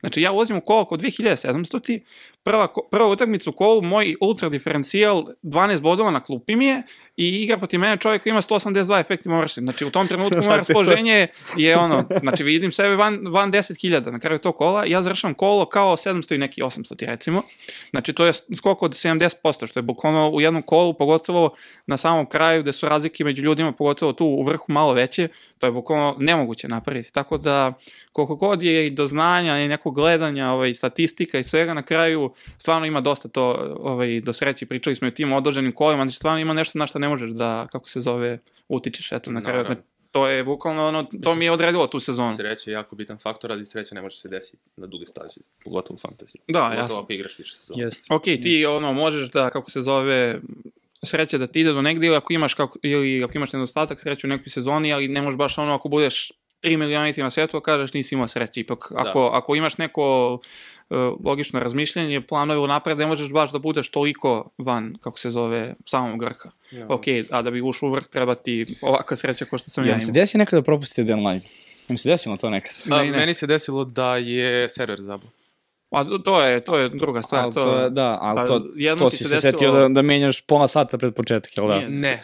Znači ja ulazim u kolo oko 2700 ti, prva, prva utakmica u kolu, moj ultra diferencijal, 12 bodova na klupi mi je i igra protiv mene čovjek ima 182 efektivno ownership. Znači u tom trenutku moje raspoloženje je ono, znači vidim sebe van, van 10.000 na kraju tog kola, ja završam kolo kao 700 i neki 800 ti recimo. Znači to je skok od 70%, što je bukvalno u jednom kolu, pogotovo na samom kraju gde su razlike među ljudima, pogotovo tu u vrhu malo veće, to je bukvalno nemoguće napraviti. Tako da koliko god je i do znanja i nekog gledanja, ovaj, statistika i svega, na kraju stvarno ima dosta to ovaj, do sreći. Pričali smo i o tim odloženim kolima, znači stvarno ima nešto na što ne možeš da, kako se zove, utičeš. Eto, na kraju, znači, to je bukvalno ono, to mi je odredilo tu sezonu. Sreća je jako bitan faktor, ali sreća ne može se desiti na duge stazi, pogotovo u fantasy. Da, pogotovo jasno. ako igraš više sezona. Jeste. Ok, ti ono, možeš da, kako se zove, sreće da ti ide do negdje ili ako imaš, kako, ili ako imaš nedostatak sreće u nekoj sezoni, ali ne možeš baš ono ako budeš 3 milioniti na svetu, a kažeš nisi imao sreće. Ipak, ako, ako imaš neko uh, logično razmišljanje, planove unapred, ne možeš baš da budeš toliko van, kako se zove, samog vrha. Ja. Ok, a da bi ušao u vrh treba ti ovakva sreća kao što sam ja Ja se imao. desi nekada propustite deadline? Jel se desilo to nekad? A, Ne, ne. Meni se desilo da je server zabao. A to je, to je druga stvar. Ali to, je- da, ali pa to, to ti si se desilo- setio da, da menjaš pola sata pred početak, jel da? Nije. Ne, e,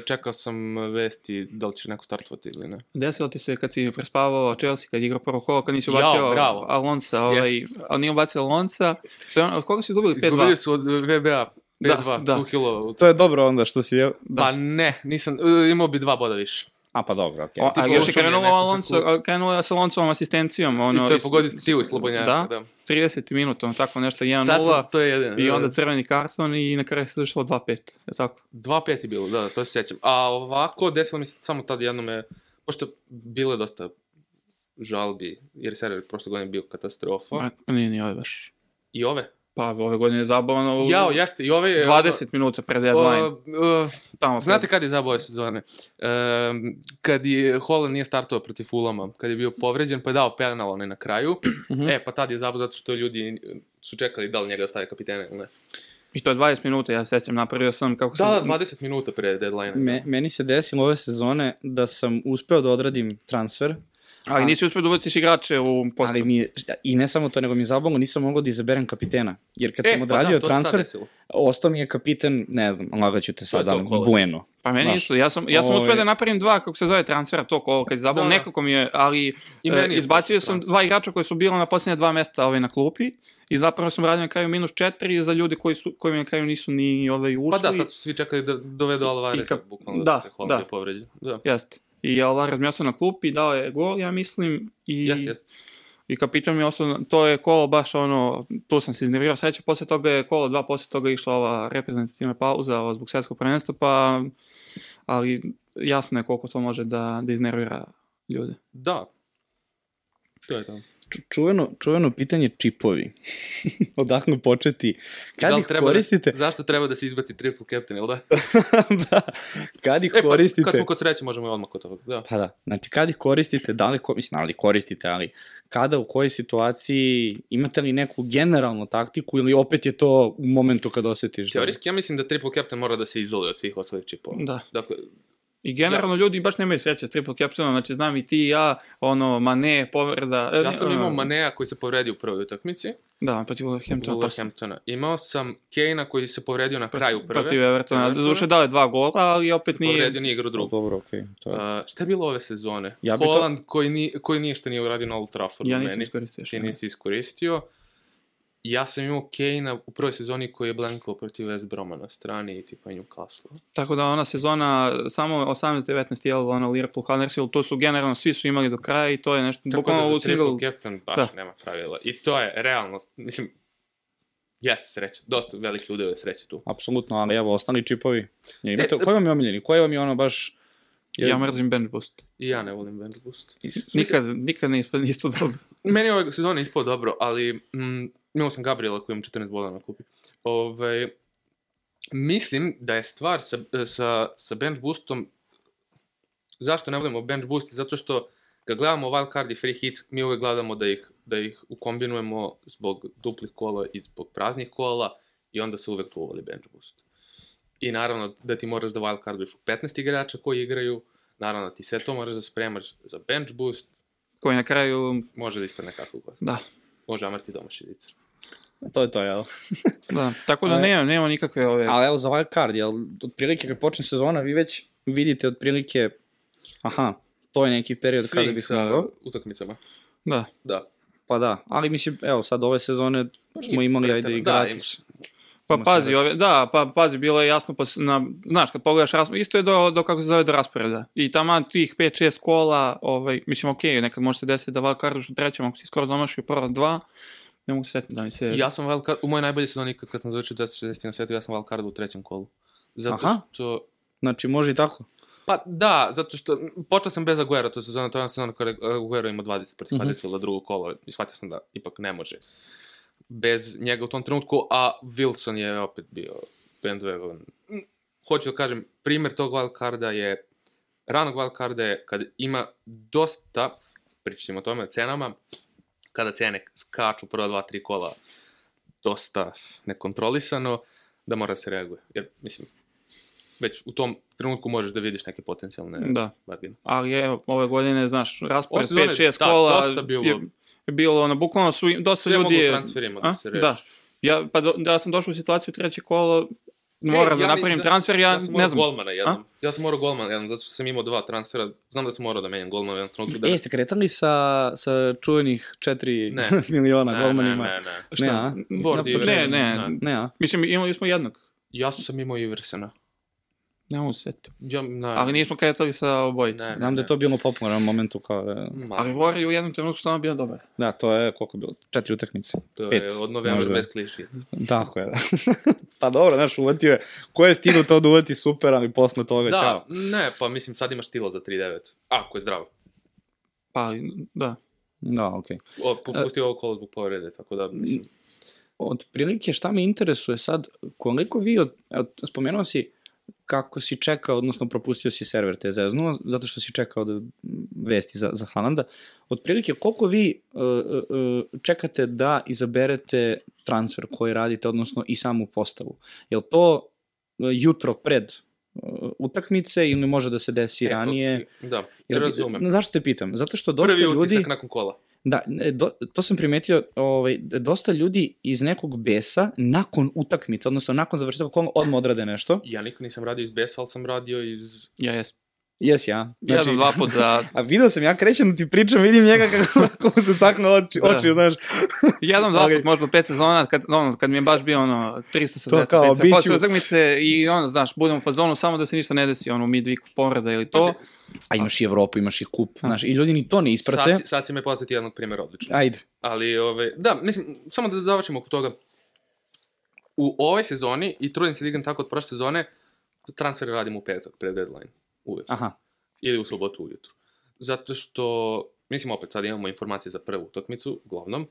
čekao sam vesti da li će neko startovati ili ne. Desilo ti se kad si prespavao Chelsea, kad je igrao prvo kolo, kad nisi Jao, ubacio bravo. Alonsa, ovaj, Jest. ali nije ubacio Alonsa. To je on, od koga su izgubili? 5-2. Izgubili su od VBA 5-2, Da, da. Tuhilo. To je dobro onda što si, jel? Pa ne, nisam, e, imao bi dva boda više. A pa dobro, okej. O, tipa a još je krenulo Alonso, a, krenulo je sa Alonsovom asistencijom. Ono, I to je pogodio Stiju iz Slobodnjaka, Da, da. 30 minuta, ono, tako nešto, 1-0. Tačno, to je jedan. I da. onda crveni karton i na kraju se došlo 2-5. Je tako? 2-5 je bilo, da, to se sjećam. A ovako, desilo mi se samo tad jednome, pošto bilo je dosta žalbi, jer je server prošle godine bio katastrofa. A, nije ni ove baš. I ove? Pa ove godine je zabavano u Jao, jeste, i ove... je- 20 minuta pre deadline. O, o, tamo Znate pred- kad je zabao ove sezone? Um, kad je Holland nije startovao protiv Fulama, kad je bio povređen, pa je dao penal onaj na kraju. Mhm. E, pa tad je zabao zato što ljudi su čekali da li njega da stave kapitena ili ne. I to je 20 minuta, ja se sećam, napravio sam kako Da, sam... da, 20 minuta pre deadline. Me, meni se desilo ove sezone da sam uspeo da odradim transfer, Ali A- nisi uspio da ubaciš igrače u postavu. Ali mi i ne samo to, nego mi je zabavno, nisam mogao da izaberem kapitena. Jer kad E, sam pa odradio da, se tad transfer, ostao mi je kapiten, ne znam, lagaću te sad, ali. Bueno. Pa meni Znaš, isto, ja sam, ja sam uspio ovaj- da napravim dva, kako se zove, transfera, to kolo, kad je zabavno, Da, da. nekako mi je, ali I e, izbacio sam transfer. dva igrača koji su bili na posljednje dva mesta ovaj, na klupi i zapravo sam radio na kraju minus četiri za ljude koji, su, koji mi na kraju nisu ni ovaj, ušli. Pa da, tad su svi čekali da dovedu Alvareza, kap- bukvalno da, da, se Holland da. je povređen. Da. Jeste. I Alvarez mi je ostao na klupi, dao je gol, ja mislim, i, Jeste, jeste. i kapitan mi je ostao, na- to je kolo baš ono, tu sam se iznervirao, sreće, posle toga je kolo dva, posle toga je išla ova reprezentativna pauza zbog svetskog prvenstva, pa, ali jasno je koliko to može da, da iznervira ljude. Da. To je to. Ču- čuveno, čuveno pitanje čipovi. Odakle početi? Kad Da ih treba koristite? Da, zašto treba da se izbaci triple captain, ili da? da. Kad ih E, pa, koristite? kad smo kod sreće, možemo i odmah kod toga. Da. Pa da, znači kad ih koristite, da li, ko- mislim, ali koristite, ali kada, u kojoj situaciji, imate li neku generalnu taktiku ili opet je to u momentu kad osjetiš? da- Teorijski, ja mislim da triple captain mora da se izoluje od svih ostalih čipova. Da. Dakle, I generalno ljudi baš nemaju sreće s triple captainom, znači znam i ti i ja, ono, Mane, povreda. e, ja sam ono, imao Manea koji se povredio u prvoj utakmici, Da, protiv Wolverhamptona. pa- Wolverhamptona. Imao sam Kane-a koji se povredio na kraju prve. Protiv Evertona. Evertona. Duše dao je dva gola, ali opet nije... Povredio nije igru O, drugu. Dobro, okej. to je. Uh, šta je bilo ove sezone? Ja bi to- Holland koji, ni, koji ništa nije uradio na Old Traffordu Ja nisam meni. iskoristio. Ti nisi iskoristio. Ja sam imao Kane-a u prvoj sezoni koji je blankovao protiv West Broma na strani i tipa Newcastle. Tako da ona sezona, samo 18-19 je ono Liverpool, Huddersfield, to su generalno, svi su imali do kraja i to je nešto, Tako bukvalno da za triple single... captain baš Da. nema pravila. I to je realnost. Mislim, jeste sreća. Dosta veliki udeo je sreće tu. Apsolutno, ali evo, ostali čipovi. Ja, imate, E, koji vam je omiljeni? Koji vam je ono baš... je- Ja mrzim bench boost. I ja ne volim Bench Boost. Isto. Nikad, nikad ne ispod isto dobro. Meni je ove sezone ispao dobro, ali mm, imao sam Gabriela koji ima 14 boda na klupi. Ove, mislim da je stvar sa, sa, sa bench boostom zašto ne volimo bench boost? Zato što kad gledamo wild card i free hit, mi uvek gledamo da ih, da ih ukombinujemo zbog duplih kola i zbog praznih kola i onda se uvek tu uvali bench boost. I naravno da ti moraš da wild carduješ u 15 igrača koji igraju, naravno da ti sve to moraš da spremaš za bench boost, Koji na kraju, može da ispadne kako god. da, Može Amar ti doma šidica. To je to, jel? da. Tako da nema, nema nikakve ove... Ali evo za wild card, jel, otprilike kad počne sezona, vi već vidite otprilike, aha, to je neki period kada Swing bih sa mogao. utakmicama. Da. Da. Pa da, ali mislim, evo sad ove sezone smo imali ajde i Da, gratis. Pa Ima pazi, ove, da, pa pazi, bilo je jasno, pa, na, znaš, kad pogledaš raspored, isto je do, do kako se zove, do rasporeda. I taman tih 5-6 kola, ovaj, mislim, okej, nekad može se desiti da val karduš u trećem, ako si skoro domašio prva dva, ne mogu se setiti da mi se... Ja sam wildcard, u mojoj najbolje sezoni ikad kad sam završio 260 na svetu, ja sam wildcard u trećem kolu. Zato Aha. što... Znači, može i tako. Pa da, zato što počeo sam bez Aguero, to je sezona, to je ona sezona je Aguero ima 20 protiv Mhm. Huddersfielda drugo kolo i shvatio sam da ipak ne može bez njega u tom trenutku, a Wilson je opet bio bandwagon. Hoću da kažem, primer tog wildcarda je, ranog wildcarda je kad ima dosta, pričat ćemo o tome, cenama, kada cene skaču prva dva, tri kola dosta nekontrolisano, da mora da se reaguje. Jer, mislim, već u tom trenutku možeš da vidiš neke potencijalne Da. bargine. Ali evo, ove godine, znaš, raspored Ove sezone, 5-6 da, kola dosta bilo- je, je bilo, ono, bukvalno su, dosta Sve ljudi mogu je... transferima da se reši. Da. Ja, pa do, da ja sam došao u situaciju treće kolo, moram E, da ni- napravim transfer, ja, ja sam ne znam. golmana jednom. Ja sam morao golmana jednom, zato što sam imao dva transfera. Znam da sam morao da menjam golmana jednom trenutku. Da E, jeste kretali sa, sa čuvenih 4 Ne. miliona ne, ne, golmanima? ne, ne. Ne, a? Ward Na i početku. Ne, ne, Ne. Ne, a? Mislim, imali smo jednog. Ja sam imao Iversena. Ne mogu se setiti. Ja, ne, Ali nismo kretali sa obojicom. Ne. Znam da je to bilo popularno u momentu kao... e, Ma, Ali Vori je u jednom trenutku stvarno bio dobar. Da, to je koliko je bilo? Četiri utakmice. to pet, je od novembra bez kliši. Tako je, da. pa dobro, znaš, uvatio je. Ko je stigao to da uvati super, ali posle toga, Da, čao. ne, pa mislim sad imaš Tila za 3.9. Ako je zdrav. Pa, da. Da, okej. O, popustio ovo kolo zbog povrede, tako da, mislim, Od prilike šta me interesuje sad, koliko vi, od, od, spomenuo si kako si čekao, odnosno propustio si server te zeznuo, zato što si čekao da vesti za, za Halanda. Od prilike, koliko vi uh, uh, čekate da izaberete transfer koji radite, odnosno i samu postavu? Je li to uh, jutro pred utakmice ili može da se desi E, ranije. Da, Jer, razumem. Zašto te pitam? Zato što dosta Prvi ljudi... utisak nakon kola. Da, e, do, to sam primetio, ovaj, dosta ljudi iz nekog besa nakon utakmice, odnosno nakon završetka kola odmah odrade nešto. Ja nikad nisam radio iz besa, ali sam radio iz... Ja jes. Jes ja. Znači, Jedan, dva put da... A video sam, ja krećem da ti pričam, vidim njega kako, kako mu se caknu oči, Da. oči znaš. Jednom, dva Ali- put, možda pet sezona, kad, ono, kad mi je baš bio ono, 365 To kao, utakmice, bit ću- posle utakmice i ono, znaš, budem u fazonu samo da se ništa ne desi, ono, midweek povreda ili to. A imaš i Evropu, imaš i kup, znaš, i ljudi ni to ne isprate. Sad, si- sad si me podsjeti jednog primjera odlično. Ajde. Ali, ove, da, mislim, samo da završimo oko toga. U ovoj sezoni, i trudim se da igram tako od prošle sezone, transfer radim u petak, pred deadline. Uvijek. Aha. Ili u subotu ujutru. Zato što, mislim, opet sad imamo informacije za prvu utakmicu, uglavnom,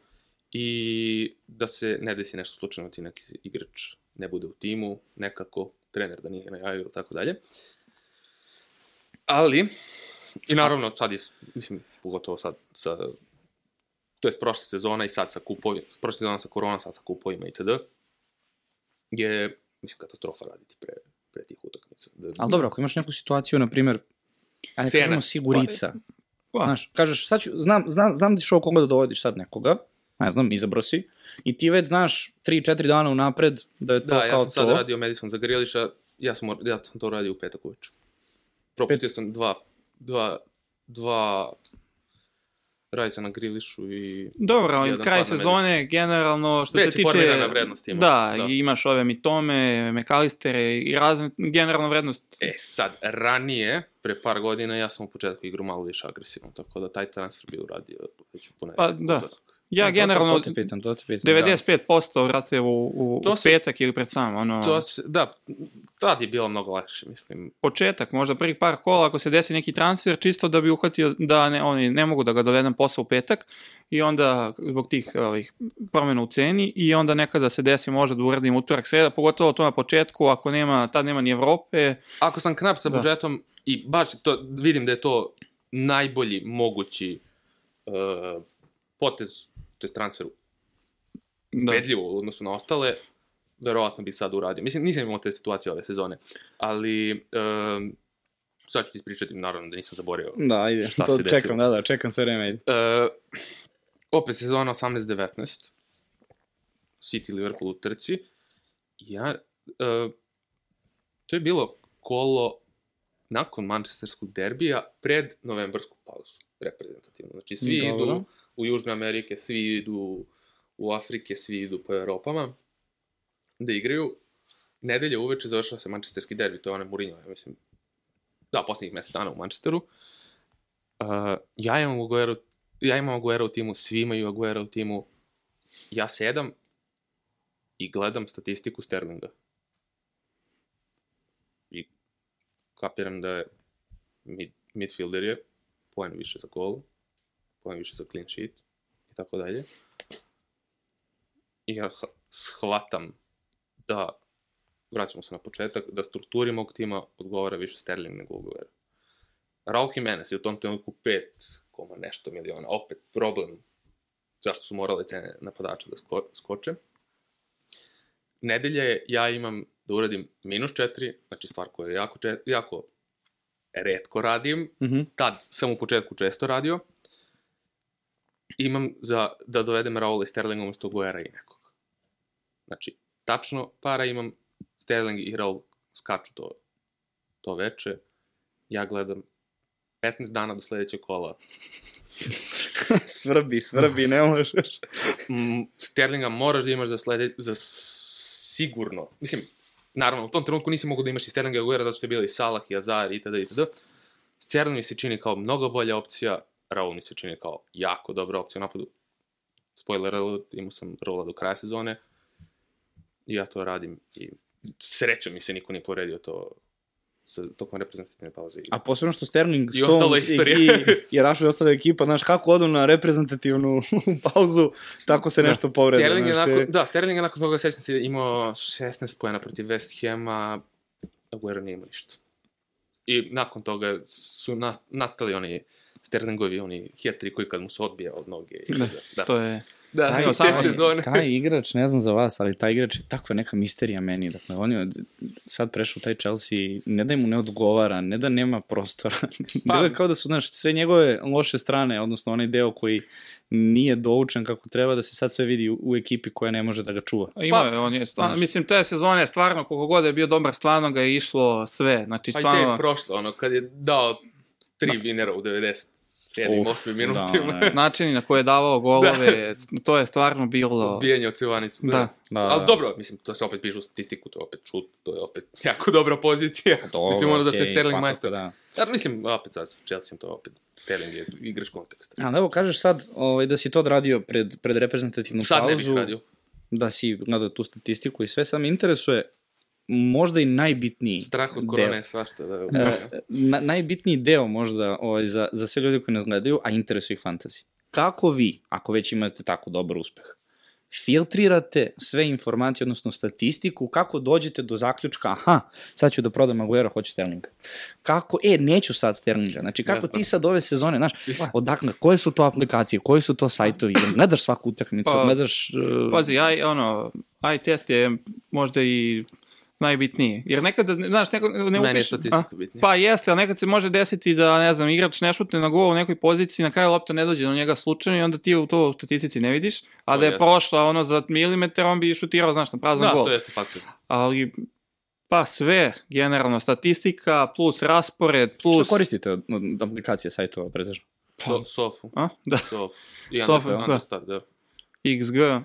i da se ne desi nešto slučajno ti neki igrač ne bude u timu, nekako, trener da nije najavio ili tako dalje. Ali, i naravno, sad je, mislim, pogotovo sad sa, to je prošla sezona i sad sa kupovima, prošla sezona sa korona, sad sa kupovima itd. je, mislim, katastrofa raditi pre, pre tih utakmica. Da, Ali dobro, ako imaš neku situaciju, na primjer, ajde Cena. kažemo sigurica. Pa. Znaš, kažeš, sad ću, znam, znam, znam da ćeš ovo koga da dovodiš sad nekoga, ne znam, izabro si, i ti već znaš 3-4 dana unapred da je to Da, kao ja sam sad to. radio Madison za Griliša, ja sam, ja sam to radio u petak uveče. Propustio sam dva, dva, dva rajsa na Grilišu i... Dobro, ali kraj sezone, generalno, što Već se tiče... formirana vrednost ima. Da, Da. imaš ove mitome, mekalistere i razne, generalno vrednost. E, sad, ranije, pre par godina, ja sam u početku igru malo više agresivno, tako da taj transfer bi uradio već u ponedeljak. Pa, da. utorak. Ja Da, to- generalno, To, to pitam, to pitam. da. 95% vrate u, u, To u se- petak ili pred sam, ono, To se, da, tad je bilo mnogo lakše, mislim. početak, možda prvih par kola, ako se desi neki transfer, čisto da bi uhvatio da ne, oni ne mogu da ga dovedem posao u petak i onda zbog tih ovih promjena u ceni i onda nekada se desi možda da uradim utorak, sreda, pogotovo to na početku, ako nema, tad nema ni Evrope, Ako sam knap sa Da. budžetom i baš to, vidim da je to najbolji mogući uh, potez, to je transfer da. ubedljivo u odnosu na ostale, verovatno bi sad uradio. Mislim, nisam imao te situacije ove sezone, ali um, sad ću ti ispričati, naravno da nisam zaborio. Da, ajde, Šta to se desilo? čekam, da, da, čekam sve vreme, ajde. Uh, opet sezona 18-19, City Liverpool u trci, ja, uh, to je bilo kolo nakon Manchesterskog derbija pred novembarsku pauzu, reprezentativno. Znači, svi Dobro. idu u Južne Amerike, svi idu u Afrike, svi idu po Europama da igraju. Nedelje uveče završava se Manchesterski derbi, to je onaj Mourinho, ja mislim, da, poslednjih mesec dana u Manchesteru. Uh, ja imam Aguero, ja imam Aguero u timu, svi imaju Aguero u timu. Ja sedam i gledam statistiku Sterlinga. I kapiram da je mid, midfielder je, poen više za gol, poen više za clean sheet i tako dalje. I ja shvatam da, vraćamo se na početak, da strukturi mog tima odgovara više Sterling nego Aguero. Raul Jimenez je u tom trenutku 5, koma nešto miliona, opet problem zašto su morale cene napadača da sko skoče. Nedelja je, ja imam da uradim minus 4, znači stvar koju jako, jako redko radim, Mhm. tad sam u početku često radio, imam za da dovedem Raula i Sterlinga umesto Guera i nekog. Znači, tačno para imam, Sterling i Raul skaču to, to veče, ja gledam 15 dana do sledećeg kola. svrbi, svrbi, ne možeš. Mm, Sterlinga moraš da imaš za, slede, za sigurno. Mislim, naravno, u tom trenutku nisi mogao da imaš i Sterlinga i Aguera zato što je bila i Salah i Azar itd. itd. Sterling mi se čini kao mnogo bolja opcija, Raul mi se čini kao jako dobra opcija u napadu. Spoiler alert, imao sam Raula do kraja sezone i ja to radim i srećom mi se niko nije poredio to sa, tokom reprezentativne pauze. A posebno što Sterling, I Stones i, i, i Rašo i ostala ekipa, znaš, kako odu na reprezentativnu pauzu, tako se Da. nešto povrede. Sterling je nakon, te- da, Sterling je nakon toga, sećam se, imao 16 pojena protiv West Hama, Aguero nije imao ništa. I nakon toga su na, nastali oni Sterlingovi, oni hetri koji kad mu se odbija od noge. I Da, da. To je Da, Taj, te taj, sezone. taj igrač, ne znam za vas, ali taj igrač je takva neka misterija meni. Dakle, on je sad prešao taj Chelsea, ne da mu ne odgovara, ne da nema prostora. Pa- Pa, kao da su, znaš, sve njegove loše strane, odnosno onaj deo koji nije doučen kako treba da se sad sve vidi u, ekipi koja ne može da ga čuva. Ima Pa, on je stvarno, znaš. mislim, te sezone, stvarno, koliko god je bio dobar, stvarno ga je išlo sve. Znači, Pa i te je stvarno, prošlo, ono, kad je dao tri vinera u 97. Uf, 8. minutima. da, načini na koje je davao golove, to je stvarno bilo... Ubijanje od Civanicu. Da. Da, Ali da. dobro, mislim, to se opet piše u statistiku, to je opet šut, to je opet jako dobra pozicija. Dobro, mislim, ono za ste okej, Sterling majstor. Da. Sad, mislim, opet sad s Chelsea to opet, Sterling je igrač konteksta. A evo kažeš sad ovaj, da si to odradio pred, pred reprezentativnu Sad ne bih pauzu, radio. da si gledao tu statistiku i sve, sad me interesuje možda i najbitniji Strah od deo. korone je svašta. Da, E, na, najbitniji deo možda ovaj, za, za sve ljude koji nas gledaju, a interesuje ih fantasy. Kako vi, ako već imate tako dobar uspeh, filtrirate sve informacije, odnosno statistiku, kako dođete do zaključka, aha, sad ću da prodam Aguero, hoću Sterlinga. Kako, e, neću sad Sterlinga. Znači, kako Jasno. ti sad ove sezone, znaš, odakle, koje su to aplikacije, koji su to sajtovi, gledaš svaku utakmicu, Pa, gledaš... Uh, Pazi, aj, ono, aj test je možda i najbitniji. Jer nekada, znaš, neko, ne Meni je upiš... statistika a? bitnija. Pa jeste, ali nekad se može desiti da, ne znam, igrač ne šutne na gol u nekoj poziciji, na kraju lopta ne dođe do njega slučajno i onda ti u to u statistici ne vidiš, a To da je jeste. prošla ono za milimetar, on bi šutirao, znaš, na prazan da, gol. to jeste faktor. Ali, pa sve, generalno, statistika, plus raspored, plus... Što koristite od, od aplikacije sajtova, pretežno? So, sofu. A? Da, Sofu. I Sofu, da. da. da. XG,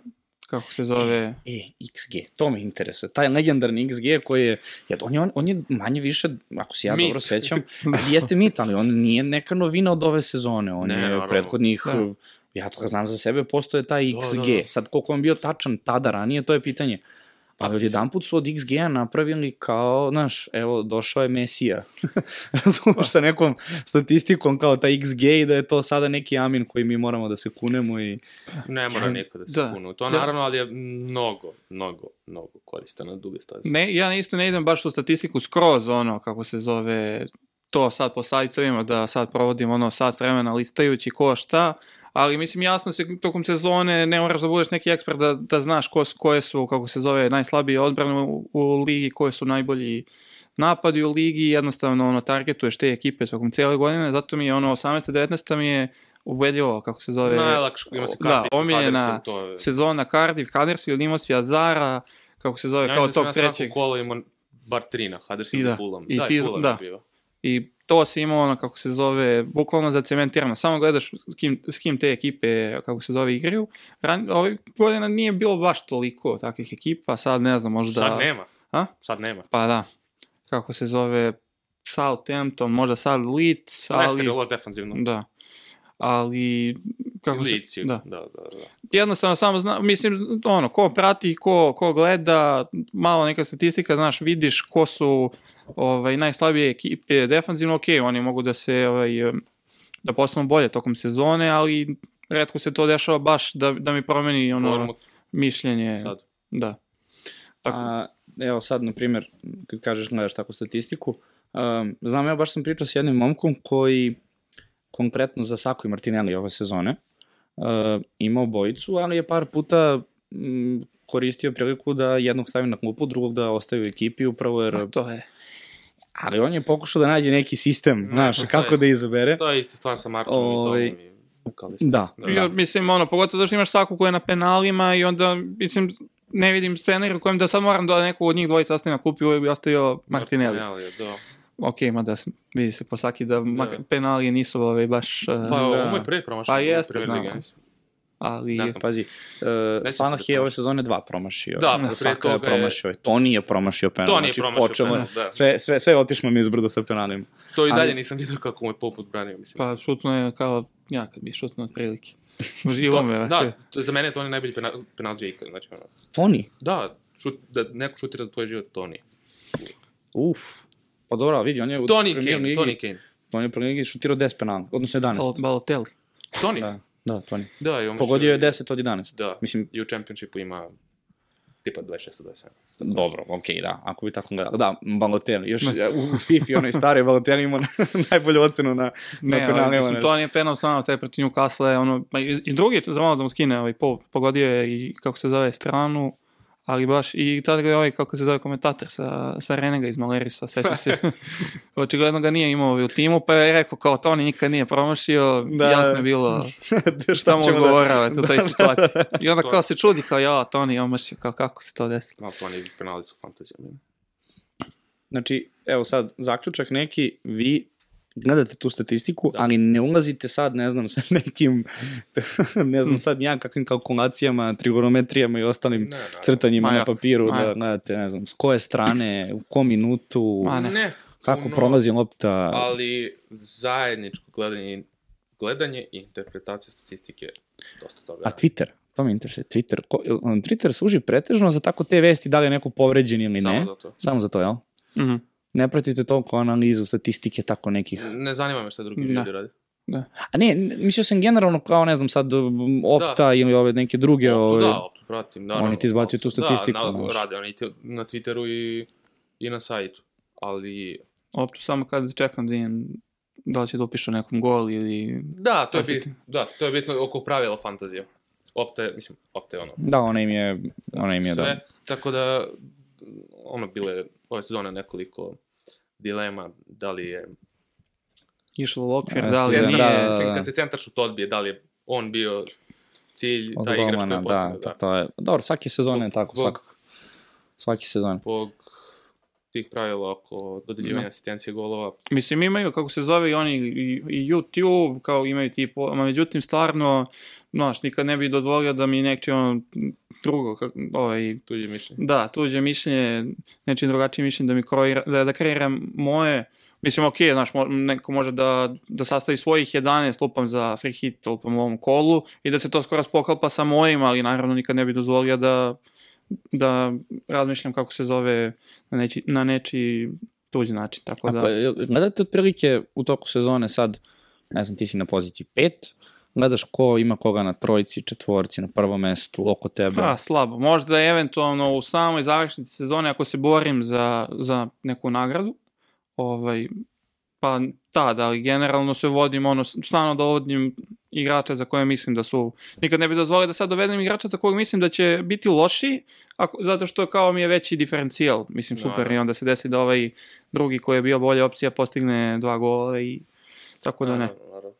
kako se zove... E, XG, to me interesuje. Taj legendarni XG koji je, ja, on je, on, on je manje više, ako se ja Mit. dobro sećam, jeste mit, ali on nije neka novina od ove sezone. On Ne, je naravno. prethodnih, Da. ja to znam za sebe, postoje taj Da, XG. da, da. Sad, koliko on bio tačan tada ranije, to je pitanje. Ali odjedan put su od XG-a napravili kao, znaš, evo, došao je Mesija. Razumeš sa nekom statistikom kao ta XG i da je to sada neki amin koji mi moramo da se kunemo i... Ne mora niko da se Da. kunu. To Da. naravno, ali je mnogo, mnogo, mnogo korista na duge staze. Ne, ja isto ne idem baš u statistiku skroz, ono, kako se zove, to sad po sajtovima, da sad provodim ono sat vremena listajući ko šta, ali mislim jasno se tokom sezone ne moraš da budeš neki ekspert da, da znaš ko, koje su, kako se zove, najslabije odbrane u, u ligi, koje su najbolji napadi u ligi, jednostavno ono, targetuješ te ekipe tokom cijele godine, zato mi je ono 18-19 mi je ubedljivo, kako se zove, Najlakše, ima se da, Cardiff, omiljena Huddersfield, to sezona Cardiff, Huddersfield, imao si Azara, kako se zove, Ja kao mislim da tog sam ja trećeg. svako kolo imao bar tri na Huddersfield da, Fulham. i da, ti- i Fulham da. bio. I to si imao ono, kako se zove, bukvalno zacementirano. Samo gledaš s kim, s kim te ekipe, kako se zove, igraju. Ran, ovaj godina nije bilo baš toliko takvih ekipa, sad ne znam, možda... Sad nema. A? Sad nema. Pa da, kako se zove, Southampton, možda sad Leeds, Ali... ali... je loš defanzivno. Da. Ali, kako se... Leeds je, Da. da, da, da. jednostavno samo zna, mislim, ono, ko prati, ko, ko gleda, malo neka statistika, znaš, vidiš ko su ovaj, najslabije ekipe defanzivno, ok, oni mogu da se, ovaj, da postanu bolje tokom sezone, ali redko se to dešava baš da, da mi promeni ono, Moramo mišljenje. sad. Da. Tako, A, evo sad, na primjer, kad kažeš gledaš takvu statistiku, um, znam, ja baš sam pričao s jednim momkom koji konkretno za Sako i Martinelli ove sezone uh, imao bojicu, ali je par puta mm, koristio priliku da jednog stavi na klupu, drugog da ostavi u ekipi, upravo jer... a to je. Ali on je pokušao da nađe neki sistem, Ne, znaš, kako da izabere. To je isti stvar sa Marčom Ovaj, i Tomom i Bukalistom. Da, Da. Ja, mislim, ono, pogotovo da što imaš Saku koja je na penalima i onda, mislim, ne vidim scenarij u kojem da sad moram da neko od njih dvojica ostaje na klupi, ovaj bi ostavio Martinelli. Martinelli, da. Ok, ma da vidi se po Saki da, da. Da. penali nisu ovaj, baš, uh, Pa, Da. ovo je prvi promašaj. Pa jeste, Premier znam. Ali... Ne znam. Pazi, uh, se Salah da je ove sezone dva promašio. Da, Saka je toga je- promašio. Toni je promašio penal. Toni je znači, promašio počelo je- penal, da. Sve, sve, sve je otišlo mi izbrdo sa penalima. To i Ali- dalje nisam vidio kako mu je poput branio, mislim. Pa šutno je kao, ja kad bi šutno od prilike. Uživo me, To- vrate. da, to, za mene je to onaj najbolji penal, penal Jake, znači ono. Toni? Da, šut, da neko šutira za tvoj život, to nije. Uf. Pa dobro, ali vidi, on je u Tony Premier Kane, ligi, Tony Kane. on je u Premier ligi šutirao 10 penala, odnosno 11. Bal- Balotelli. Tony? Da, da, Toni. Da, i on Pogodio je 10 od 11. Da, Mislim, i u Championshipu ima tipa 26-27. Dobro, okej, da, ako bi tako gledali. Da, Balotelli, još u FIFA onoj staroj Balotelli ima najbolju ocenu na, Ne, na ali, penalima. mislim, nešto. to nije penal samo taj protiv Newcastle, je ono, ma i, i drugi, za malo da mu skine, ovaj, pol, pogodio je i, kako se zove, stranu, ali baš, i tada ga je ovaj, kako se zove, komentator sa, sa Renega iz Malerisa, sećam se. Očigledno ga nije imao u timu, pa je rekao kao to nikad nije promašio, Da. da. jasno je bilo Da, šta mu ćemo da- u toj da, da, situaciji. I onda kao se čudi, kao ja, Toni je omašio, kao kako se to desilo. No, to oni penali su fantazija. meni. Znači, evo sad, zaključak neki, vi gledate tu statistiku, da. ali ne ulazite sad, ne znam, sa nekim, ne znam sad ja kakvim kalkulacijama, trigonometrijama i ostalim Ne, naravno. crtanjima Ma na papiru, ma da gledate, ne znam, s koje strane, u kom minutu, Ma ne. Ne, kako puno, prolazi lopta. Ali zajedničko gledanje, gledanje i interpretacija statistike je dosta toga. A Twitter, to me interesuje, Twitter, ko, Twitter služi pretežno za tako te vesti da li je neko povređen ili Samo ne. za to. Samo za to, jel? Mhm. Ne pratite toliko analizu, statistike, tako nekih. Ne zanima me šta drugi Da. ljudi rade. A ne, mislio sam generalno kao, ne znam, sad Opta Da. ili ove neke druge. Optu, ove, da, optu pratim, naravno. Oni ti izbacuju tu statistiku, Da, na, rade oni ti na Twitteru i, i na sajtu. Ali, Optu samo kad čekam da im, da li će da upišu nekom gol ili... da, to je, bit, da, to je bitno oko pravila fantazije. Opta je, mislim, opta je ono, Da, ona im je, ona im je, sve. da. Tako da, ono, bile ove sezone nekoliko dilema, da li je Išlo u okvir, da li centar- nije... da, da, da. kad se centar šut odbije, da li je on bio cilj, Od taj igrač koji je da, postavio, to, da. to je, dobro, svake sezone je tako, zbog- svakako. Svaki sezon. Zbog tih pravila oko dodeljivanja Da. asistencije golova. Mislim, imaju, kako se zove, i oni i, i YouTube, kao imaju tipo, ma međutim, stvarno, znaš, nikad ne bi dozvolio da mi neki ono drugo, kak, ovaj, Tuđe mišljenje. da, tuđe mišljenje, nečim drugačije mišljenje da mi kreira, da, da kreiram moje, mislim, ok, znaš, mo, neko može da, da sastavi svojih 11 lupam za free hit, lupam u ovom kolu i da se to skoro spoklapa sa mojim, ali naravno nikad ne bi dozvolio da, da razmišljam kako se zove na neči, na neči tuđi način, tako A da... pa, jel gledate otprilike u toku sezone sad, ne znam, ti si na poziciji pet, gledaš ko ima koga na trojici, četvorci, na prvom mestu, oko tebe. Pa, slabo. Možda je eventualno u samoj završnici sezone, ako se borim za, za neku nagradu, ovaj, pa tada, ali generalno se vodim, ono, stvarno dovodim igrača za koje mislim da su... Nikad ne bih dozvolio da sad dovedem igrača za kojeg mislim da će biti loši, ako, zato što kao mi je veći diferencijal. Mislim, super, Naravno. i onda se desi da ovaj drugi koji je bio bolja opcija postigne dva gola i tako da ne. Naravno, naravno.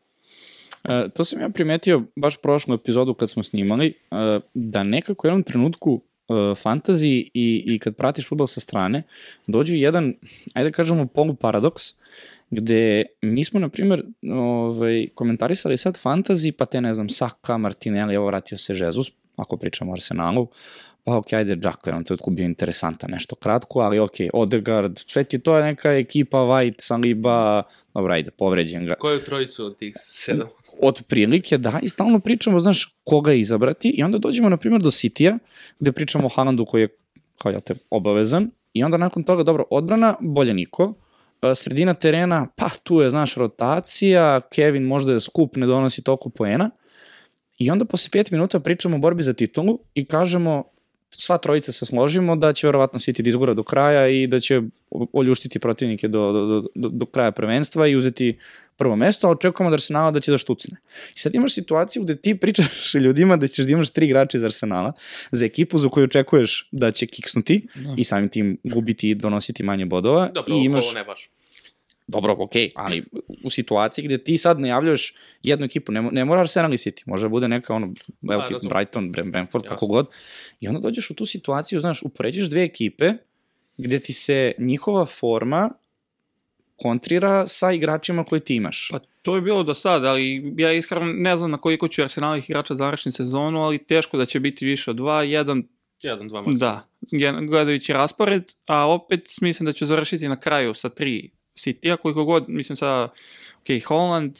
E, to sam ja primetio baš prošlu epizodu kad smo snimali, e, da nekako u jednom trenutku e, fantaziji i, i kad pratiš futbol sa strane, dođu jedan, ajde da kažemo, poluparadoks, gde mi smo, na primjer, ovaj, komentarisali sad fantasy, pa te, ne znam, Saka, Martinelli, evo vratio se Jesus, ako pričamo o Arsenalu, pa ok, ajde, Jack je on trenutku bio interesantan, nešto kratko, ali ok, Odegaard, sve ti to je neka ekipa, White, Saliba, dobro, ajde, povređen ga. Koju trojicu od tih sedam? od prilike, da, i stalno pričamo, znaš, koga izabrati i onda dođemo, na primjer, do Citya, gde pričamo o Haalandu koji je, kao ja te, obavezan i onda nakon toga, dobro, odbrana, bolje niko, E, sredina terena, pa tu je, znaš, rotacija, Kevin možda je skup, ne donosi toliko poena. I onda posle pet minuta pričamo o borbi za titulu i kažemo, sva trojica se složimo da će verovatno City da izgura do kraja i da će oljuštiti protivnike do, do, do, do, do kraja prvenstva i uzeti prvo mesto, a očekujemo od Arsenala da će da štucne. I sad imaš situaciju gde ti pričaš ljudima da ćeš da imaš tri igrača iz Arsenala za ekipu za koju očekuješ da će kiksnuti Da. i samim tim gubiti i donositi manje bodova. Dobro, I imaš... imaš, ne baš. Dobro, okej, ali u situaciji gde ti sad najavljaš jednu ekipu, ne, ne mora Arsenal i City, može da bude neka ono, evo ti. Brighton, Brentford, kako god. I onda dođeš u tu situaciju, znaš, upoređuješ dve ekipe gde ti se njihova forma kontrira sa igračima koje ti imaš. Pa to je bilo do sada, ali ja iskreno ne znam na koliko ću Arsenalih igrača završiti sezonu, ali teško da će biti više od dva, jedan, Jedan, dva maksimum. da, gledajući raspored, a opet mislim da ću završiti na kraju sa tri City-a, koliko god, mislim sa, ok, Holland,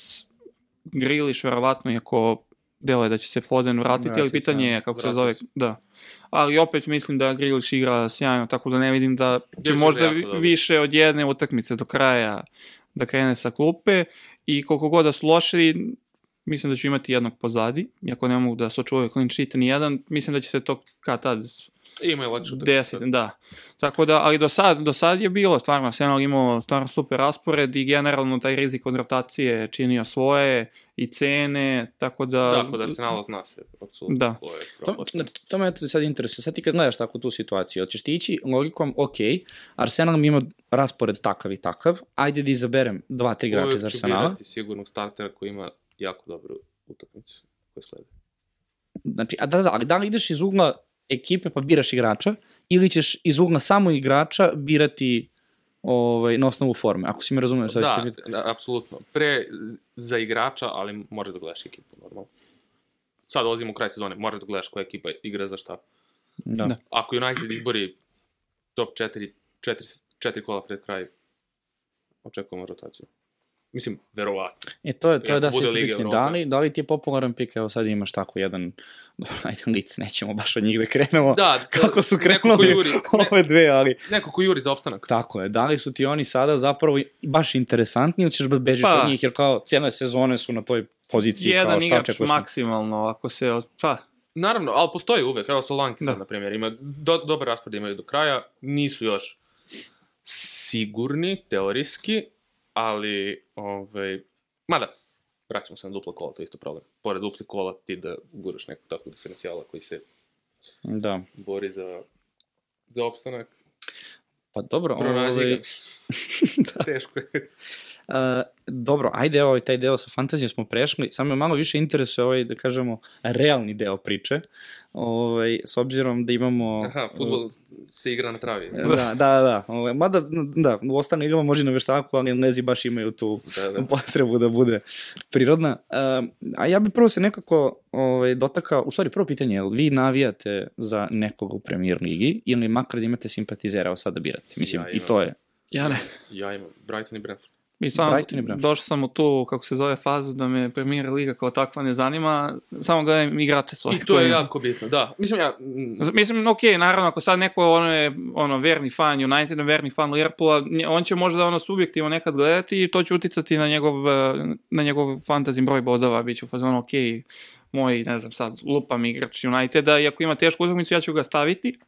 Grealish, verovatno, iako delo je da će se Foden vratiti, ali Vratit se, pitanje je kako se vratit zove, se. da. Ali opet mislim da Grealish igra sjajno, tako da ne vidim da će Biće možda više od jedne utakmice do kraja da krene sa klupe i koliko god da su loši, mislim da ću imati jednog pozadi, iako ne mogu da se očuvaju clean sheet ni jedan, mislim da će se to kad tad Imaju lakšu Deset, da. Tako da, ali do sad, do sad je bilo stvarno, Arsenal imao stvarno super raspored i generalno taj rizik od rotacije činio svoje i cene, tako da... Tako da se, apsolutno. Da. ko je To, to me eto sad interesuje. Sad ti kad gledaš tako tu situaciju, hoćeš ti ići logikom, ok, Arsenal mi ima raspored takav i takav, ajde da izaberem dva, tri igrača Uvijek iz ću Arsenala. birati sigurnog startera koji ima jako dobru utakmicu koju slede. Znači, a da, da, ali da li ideš iz ugla ekipe pa biraš igrača, ili ćeš iz ugla samo igrača birati ovaj, na osnovu forme, ako si me razumio. Sad Da, biti- da, apsolutno. Pre za igrača, ali moraš da gledaš ekipu, normalno. Sad dolazimo u kraj sezone, moraš da gledaš koja ekipa igra za šta. Da. Da. Ako United izbori top 4, 4, 4 kola pred kraj, očekujemo rotaciju. Mislim, verovatno. E, to je, to je da se. Evrope. Da li, da li ti je popularan pik, evo sad imaš tako jedan, dobro, ajde lic, nećemo baš od njih da krenemo, Da, kako su krenuli juri, ove dve, ali neko ko juri za opstanak. tako je, da li su ti oni sada zapravo baš interesantni ili ćeš da bežiš Pa. od njih, jer kao cijele sezone su na toj poziciji, kao Jedan šta igrač maksimalno, ako se... Pa, Naravno, ali postoji uvek, evo Solanke Da. sad, na primjer, ima do, dobar raspored imaju do kraja, nisu još sigurni, teorijski, ali, ovaj, mada, vraćamo se na dupla kola, to je isto problem. Pored dupli kola ti da guraš nekog takvog diferencijala koji se Da. bori za, za opstanak, Pa dobro, pronađi ovaj, ga. Teško je. Uh, dobro, ajde, ovaj, taj deo sa fantazijom smo prešli, samo malo više interesuje ovaj, da kažemo, realni deo priče, ovaj, s obzirom da imamo... Aha, futbol se igra na travi. Da, da, da. Ovaj, mada, da, u ostalim ligama može na veštaku, ali Englezi baš imaju tu Da, da. potrebu da bude prirodna. Um, a ja bih prvo se nekako ovaj, dotakao, u stvari prvo pitanje, je li vi navijate za nekoga u premier ligi ili makar da imate simpatizera, evo sad da birate? Mislim, Ja i imam. to je. ja ne. Ja imam Brighton i Brentford. Mi stvarno, Brighton i Brentford. došao sam u tu, kako se zove, fazu da me Premier Liga kao takva ne zanima, samo gledam igrače svoje. I to je koje- jako bitno, da. Mislim, ja... mm, Mislim, ok, naravno, ako sad neko ono je ono, verni fan Uniteda, verni fan Liverpoola, on će možda ono subjektivno nekad gledati i to će uticati na njegov, eh, na njegov fantasy broj bodova, bit će u fazonu, ok, moj, ne znam sad, lupam igrač Uniteda i ako ima tešku utakmicu, ja ću ga staviti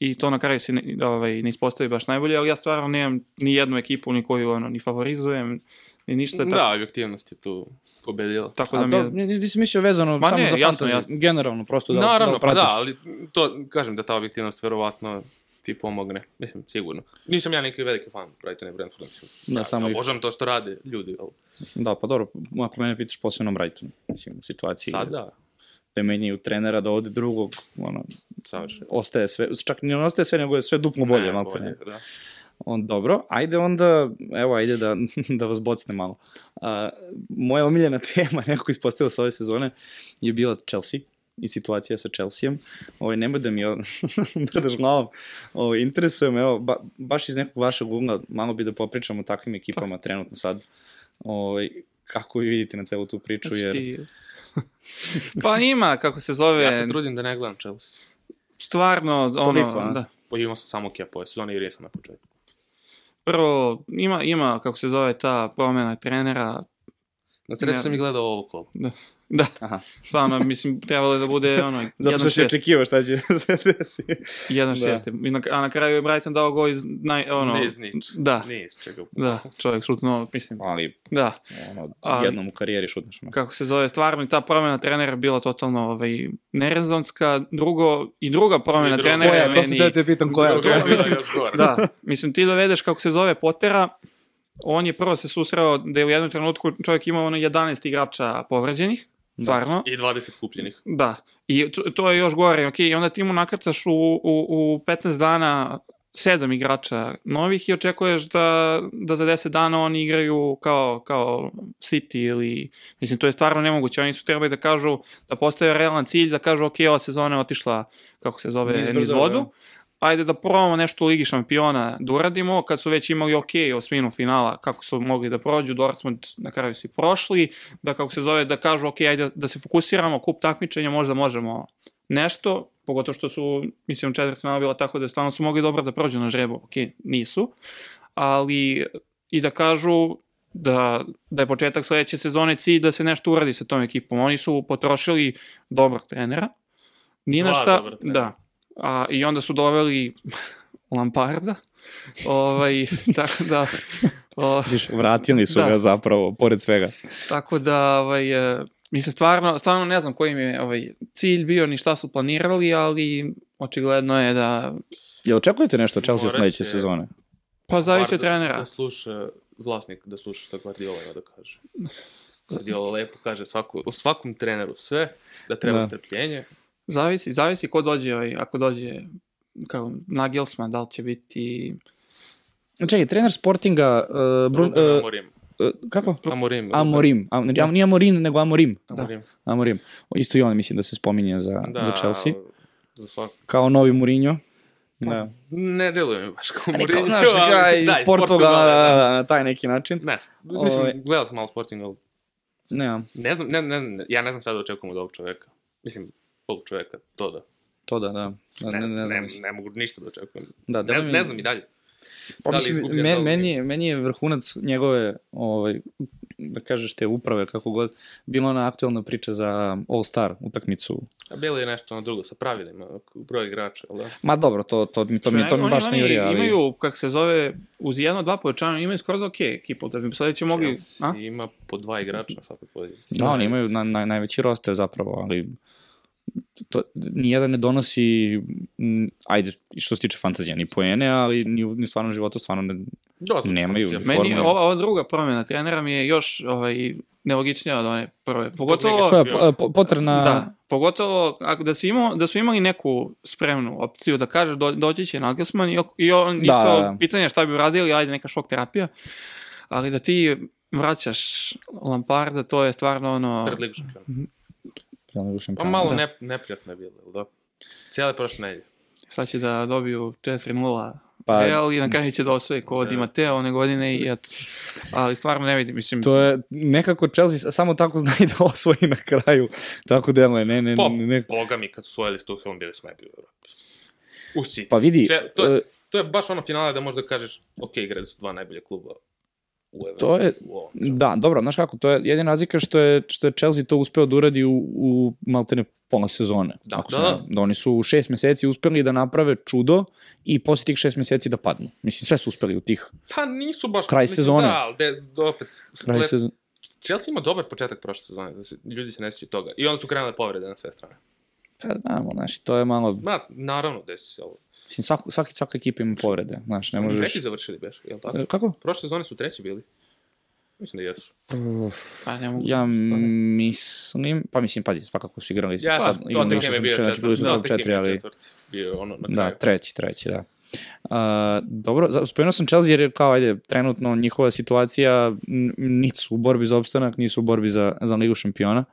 i to na kraju se ne, ovaj, ne ispostavi baš najbolje, ali ja stvarno nemam ni jednu ekipu ni koju ono, ni favorizujem, ni ništa. tako- Da, objektivnost je tu pobedila. Tako da mi da, je... mi... nisam mislio vezano Ma samo ne, za jasno, fantasy, jasno. generalno, prosto da, Naravno, da pa pratiš. da, ali to, kažem da ta objektivnost verovatno ti pomogne. Mislim, sigurno. Nisam ja neki veliki fan Brightona i Brentforda, mislim. Da, ja, samo ja i- obožavam to što rade ljudi, ali Da, pa dobro, ako mene pitaš posebno Brighton, mislim, u situaciji sad da, da menjaju trenera da ode drugog, ono, savršeno. ostaje sve, čak ne ostaje sve, nego je sve duplo bolje, Ne, malte ne. da. On, dobro, ajde onda, evo, ajde da, da vas bocne malo. A, moja omiljena tema, nekako ispostavila sa ove sezone, je bila Chelsea i situacija sa Chelseaom. Ovaj, nemoj da mi brdaš glavom. Ovaj, interesuje me, evo, ba, baš iz nekog vašeg ugla, malo bi da popričamo o takvim ekipama trenutno sad. Ovaj, kako vi vidite na celu tu priču, jer... Pa ima, kako se zove, Ja se trudim da ne gledam Chelsea. Stvarno, ono, Toliko, a? da. Pa imao sam samo kepo ove sezone jer jesam na početku. Prvo, ima, ima, kako se zove, ta promjena trenera, Na sreću Ja. sam i gledao ovo kolo. da, Aha, stvarno, mislim, trebalo je da bude, ono, zato što si 1-6, očekivao šta će se desiti. 1-6, I na, a na kraju je Brighton dao gol iz, naj, ono, Ne iz nič. da, Ne iz čega. da, čovjek šutno, mislim, Ali, da, ono, jednom u karijeri šutneš. no. kako se zove, stvarno, ta promjena trenera je bila totalno, ovaj, nerezonska, drugo, i druga promjena I druga. trenera je Koja, to se meni... te pitam koja. Je još gore. da, mislim ti dovedeš kako se zove Potera, on je prvo se susreo da je u jednom trenutku čovjek imao ono 11 igrača povređenih, stvarno. I 20 kupljenih. Da. I to, to je još gore, ok, i onda ti mu nakrcaš u, u, u 15 dana sedam igrača novih i očekuješ da, da za 10 dana oni igraju kao, kao City ili, mislim, to je stvarno nemoguće. Oni su trebali da kažu, da postave realan cilj, da kažu, ok, ova sezona je otišla, kako se zove, Niz vodu. da. Ajde da probamo nešto u Ligi šampiona da uradimo, kad su već imali ok osminu finala, kako su mogli da prođu, Dortmund na kraju su i prošli, da kako se zove, da kažu ok, ajde da se fokusiramo, kup takmičenja, možda možemo nešto, pogotovo što su, mislim, četvrt finala bila tako da stvarno su mogli dobro da prođu na žrebu, ok, nisu, ali i da kažu da, da je početak sledeće sezone cilj da se nešto uradi sa tom ekipom. Oni su potrošili dobrog trenera, ni na šta, trenera. da, A, I onda su doveli Lamparda. ovaj, tako da... O, vratili su Da. ga zapravo, pored svega. tako da, ovaj, e, mislim, stvarno, stvarno ne znam koji im je ovaj, cilj bio, ni šta su planirali, ali očigledno je da, Jel očekujete nešto od Chelsea sledeće će- sezone? pa zavisi od trenera. Da sluša vlasnik, da sluša što Guardiola ima da kaže. Guardiola lepo kaže svaku, u svakom treneru sve, da treba Da. strpljenje. Zavisi, zavisi ko dođe, ovaj, ako dođe kao Nagelsmann, da li će biti... Čekaj, trener Sportinga, uh, Brun, uh, Amorim. uh, kako? Amorim. Amorim. Am, znači, am- nije Amorim, nego Amorim. Amorim. Amorim. Isto i on mislim da se spominje za, Da, za Chelsea. Za svak... Kao novi Mourinho. Da. Ne deluje mi baš kao Mourinho. kao, znaš, da, iz iz Portugala, da, da. da, na taj neki način. Ne, mislim, Ovaj. gledao sam malo Sporting, ali Ne, ne znam, ne, ne, ne, ja ne znam sad da očekujem od ovog čoveka. Mislim, ovog čoveka, to da. to da, da. da Ne, ne, ne, ne, znam. ne, ne mogu ništa da očekujem. Da, Ne, deluje mi- ne znam i dalje. Pa Da li mislim, me, da meni, je, meni je vrhunac njegove, ovaj, da kažeš te uprave, kako god, bila ona aktualna priča za All-Star utakmicu. A bilo je nešto na drugo, sa pravilima, broj igrača, ali da? Ma dobro, to, to, to, to, mi, to mi Oni- baš ne juri, ali... Imaju, kako se zove, uz jedno, dva povećanja, imaju skoro da okej ekipu, da bi sledeće mogli... A? Chelsea ima po dva igrača svakoj poziciji. Da, oni imaju na, na, najveći roster zapravo, ali to, nijedan ne donosi, ajde, što se tiče fantazija, ni poene, ali ni, u- ni stvarno životu stvarno ne, Dosta nemaju fantazija. ni Meni ova, ova druga promjena trenera mi je još ovaj, nelogičnija od one prve. Pogotovo... To je po- po- potrebna... Da, pogotovo ako da su, imao, da su imali neku spremnu opciju da kaže do, doći će Nagelsmann i, i on Da, isto da. pitanje šta bi uradili, ajde neka šok terapija, ali da ti vraćaš Lamparda, to je stvarno ono... Šampiona. Pa malo Da. ne, neprijatno je bilo, jel da? Cijele prošle nedelje. Sad će da dobiju 4-0 Pa- Real i na kraju će da osvoje kod Da. Di Mateo one godine i et, ali stvarno ne vidim, mislim, To je nekako Chelsea samo tako zna i da osvoji na kraju. Tako deluje, ne, ne, Pa, ne, ne. boga mi, kad su svojili s Tuhelom, bili smo najbolji u Evropi. U City. Pa vidi, Če- to, je, e, to je baš ono finale da možda kažeš, ok, igrali su dva najbolje kluba u Evropi. To je-. Da, dobro, znaš kako, to je jedina razlika što je, što je Chelsea to uspeo da uradi u, u maltene pola sezone. Da, Ako da, da. da oni su u šest meseci uspeli da naprave čudo i posle tih šest meseci da padnu. Mislim, sve su uspeli u tih Pa nisu baš... Kraj mislim, sezone. Da, ali de, de, opet... kraj sezone. Chelsea ima dobar početak prošle sezone, da se, ljudi se ne sjećaju toga. I onda su krenule povrede na sve strane. Pa znamo, znaš, to je malo, Ma, naravno, desi se ovo. Mislim, svaku, svaki, svaka ekipa ima povrede, znaš, ne možeš... Treći završili, beš, jel tako? E, Kako? Prošle sezone su treći bili. Mislim da jesu. pa ne mogu. Ja mislim, pa mislim, pazi, svakako su igrali. Ja sad sam, Tottenham nešto je bio znači, četvrti. top Tottenham četiri, je ali... četvrti. Bio ono na Da, kraju. treći, treći, da. Uh, dobro, spomenuo sam Chelsea jer je kao, ajde, trenutno njihova situacija, n- niti su u borbi za opstanak, nisu u borbi za, za Ligu šampiona,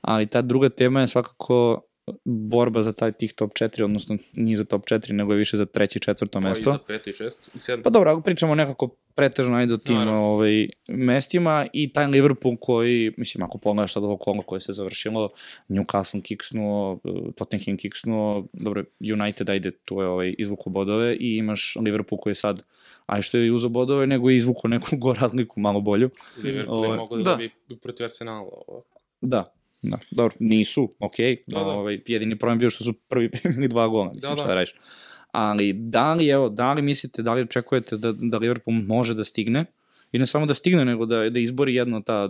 ali ta druga tema je svakako borba za taj tih top 4, odnosno nije za top 4, nego je više za treće i četvrto Pa i mesto. za peti i šest i sedam. Pa dobro, ako pričamo nekako pretežno ajde o tim Naravno. ovaj, mestima i taj Liverpool koji, mislim, ako pogledaš sad ovo kolo koje se završilo, Newcastle kiksnuo, Tottenham kiksnuo, dobro, United, ajde, tu je ovaj, izvuku bodove i imaš Liverpool koji je sad, aj što je uzo bodove, nego je izvuku neku go razliku malo bolju. Liverpool je Ovo- mogao da, da. dobije protiv Arsenala. Ovo. Da, da, dobro, nisu, okej, Da, da. ovaj, jedini problem bio što su prvi primili dva gola, mislim, Da, da. šta da radiš. Ali da li, evo, da li mislite, da li očekujete da, da Liverpool može da stigne, i ne samo da stigne, nego da, da izbori jedno ta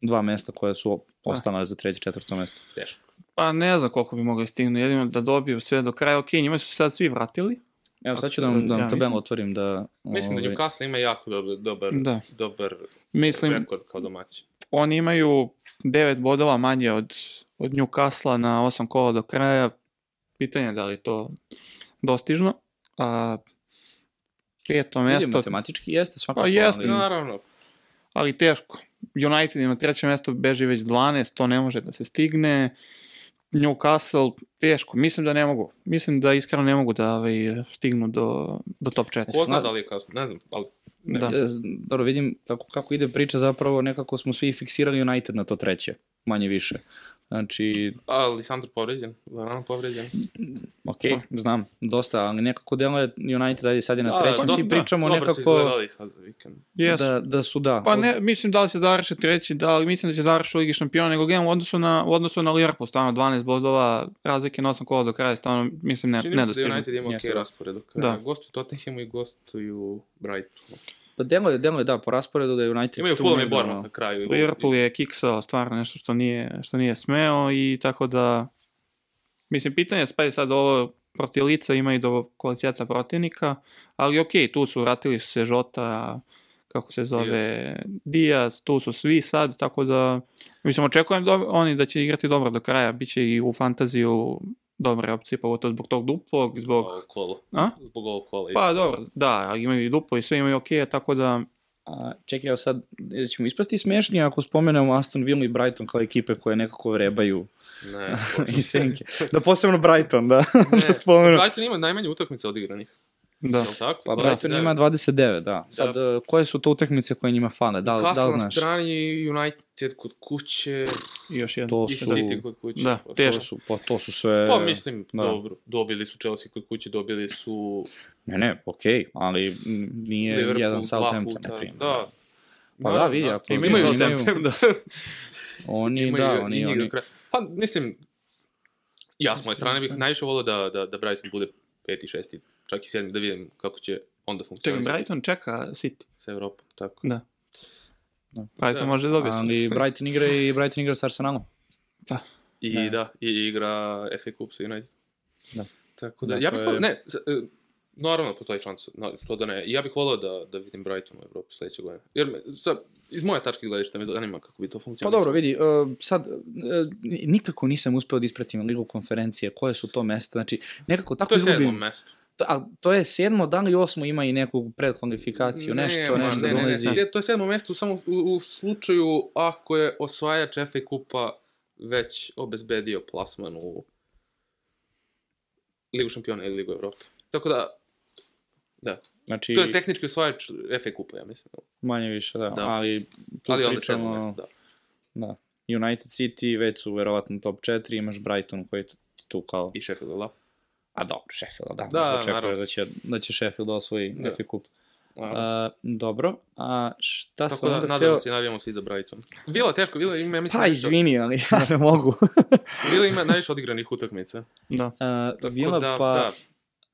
dva mesta koja su ostala za treće, četvrto mesto. Teško. Pa ne znam koliko bi mogli stignu, jedino da dobiju sve do kraja, ok, njima su se sad svi vratili. Evo, sad ću da vam, da vam Ja, tabelu otvorim da... Mislim da ovaj, Newcastle ima jako dobar, dobar, Da. dobar Mislim, rekord kao domaći. oni imaju 9 bodova manje od, od Newcastle na 8 kola do kraja. Pitanje je da li je to dostižno. A, peto Vidim, mesto, matematički jeste svakako. Pa jeste, ali- Naravno. ali teško. United je na trećem mestu beži već 12, to ne može da se stigne. Newcastle, teško. Mislim da ne mogu. Mislim da iskreno ne mogu da ovaj, stignu do, do top 4. Ko zna da li je kasno, ne znam, ali. Da. E, Dobro, vidim kako, kako ide priča zapravo, nekako smo svi fiksirali United na to treće, manje više. Znači, A, Lisandro povređen, Varano povređen. ok, znam, dosta, ali nekako deluje United, ajde sad je na Da, trećem, da, svi da, pričamo dobro su nekako izgledali sad za vikend. Yes. da, da su da. Pa ne, mislim da li će završiti treći, da li mislim da će završiti u Ligi šampiona, nego gledam u odnosu na, u odnosu na Liverpool, stvarno 12 bodova, razlike na 8 kola do kraja, stvarno mislim ne, Čini mi se da. United ima ok raspored do kraja. Da. Gostuju Tottenhamu i gostuju Brightonu. Pa deluje, deluje da, po rasporedu da je United Imaju Fulham i Bournemouth na kraju. Liverpool je kiksao stvarno nešto što nije, što nije smeo i tako da, mislim, pitanje je, pa je sad ovo protiv lica ima i do kvaliteta protivnika, ali okej, tu su, vratili su se Žota, kako se zove, Diaz, tu su svi sad, tako da, mislim, očekujem dobro, oni da će igrati dobro do kraja, bit će i u fantaziju dobre opcije, pogotovo zbog tog duplog, zbog... Ovog kola. A? Zbog ovog kola. Pa isto. dobro, da, ali imaju i duplo i sve imaju okej, tako da, A, čekaj, evo sad, da ćemo ispasti smešni ako spomenemo Aston Villa i Brighton kao ekipe koje nekako vrebaju Ne, i senke. Da posebno Brighton, da, ne. da spomenu. Brighton ima najmanje utakmica odigranih. Da. Tako? Pa 29. Brighton ima 29, da. Sad, da. koje su to utakmice koje njima fale? Da, da li na znaš? strani, United kod kuće, I još jedan. To i su, City kod kuće. Da, Pa, teško. to su, pa to su sve... Pa mislim, da. dobro. Dobili su Chelsea kod kuće, dobili su Ne, ne, okej, ali mm, nije Liverpool jedan Southampton, na primjer. Da. Pa da, vidi, ako Imaju imaju, imaju Southampton, da. oni, Imaju da, oni, oni, kraja. Pa, mislim, ja s moje strane bih najviše volio da, da, da Brighton bude peti, šesti, čak i sedmi, da vidim kako će onda Čekaj, funkcionisati Brighton čeka City. sa Evropom. Tako. Da. Da. Brighton Da. može dobiti. ali Brighton igra i Brighton igra sa Arsenalom. I Da. da, i igra FA Cup sa United. Da. Tako da, Da, ja bih je- volio, ne, s- e, naravno postoji šansa, no, što da ne, ja bih volio da, da vidim Brighton u Evropi sledeće godine. Jer me, sa, iz moje tačke gledišta me zanima kako bi to Pa funkcionisalo. dobro, vidi, uh, sad, uh, nikako nisam uspeo da ispratim ligu konferencije, koje su to mesta, znači, nekako tako To je sedmo izgubim. mesto. To, a, to je sedmo, da li osmo ima i neku predkvalifikaciju, nešto, Nema, nešto ne, ne, ne, dolazi. sed- to je sedmo mesto samo u, u slučaju ako je osvajač FA Kupa već obezbedio plasman u Ligu šampiona ili Ligu Evrope. Tako da, da, Znači, to je tehnički osvajač FA Kupa, ja mislim. manje više, da, Da. ali tu Ali onda sedmo pričamo, mesto, da. da, United City već su verovatno top 4, imaš Brighton koji je tu- tu kao, I Sheffield, da. a dobro, Sheffield, da, Da, da naravno. da će, da će Sheffield osvoji Da. FA. Naravno. A, dobro, a šta Tako sam da, onda nadam hteo... se i navijamo svi za Brighton. Vila, teško, Vila ima, ja mislim, Pa, najviše- izvini, ali ja ne mogu. Vila ima najviše odigranih utakmica. Da. A, Tako Vila, da, pa...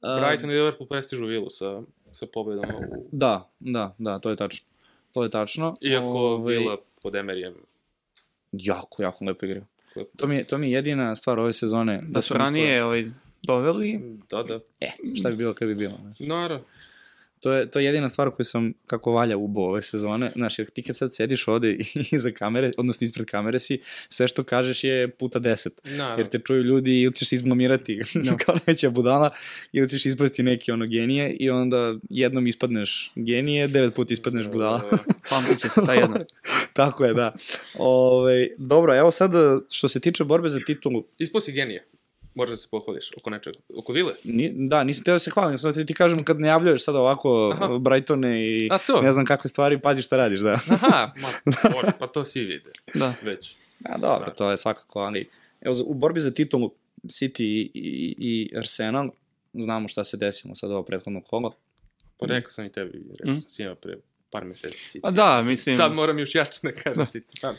da, Brighton i Liverpool prestižu Vilu sa, sa pobedama u... Da, da, da, to je tačno. To je tačno. Iako Ovaj, Vila pod Emerijem Jako, jako lepo igra. lepo. To mi, je, to mi je jedina stvar ove sezone. Da su sam ranije ovaj, doveli, Da, da. E, šta bi bilo kad bi bilo. znaš. Naravno. To je, to je jedina stvar koju sam kako valja ubo ove sezone. Znaš, jer ti kad sad sediš ovde iza kamere, odnosno ispred kamere si, sve što kažeš je puta deset. Naravno. Jer te čuju ljudi ili ćeš se izblamirati kao neća budala ili ćeš ispasti neki ono genije i onda jednom ispadneš genije, devet puta ispadneš budala. pamtit će se ta jedna. Tako je, da. Ove, dobro, evo sad što se tiče borbe za titulu, Ispao si genije. Možeš da se pohvališ oko nečega. Oko Vile? Ni, da, nisam teo da se hvalim, samo ti, ti kažem kad najavljuješ sada ovako Aha. Brightone i A to? ne znam kakve stvari, pazi šta radiš, da. Aha, ma, može, pa to svi vide. Da. Već. A, dobro, Da. to je svakako, ali evo, u borbi za titulu City i, i, i Arsenal, znamo šta se desilo sad ovo prethodno kolo. Pa rekao sam i tebi, rekao Mm. sam svima pre par meseci City. A da, mislim- Sad moram još jače da kažem City. Pa,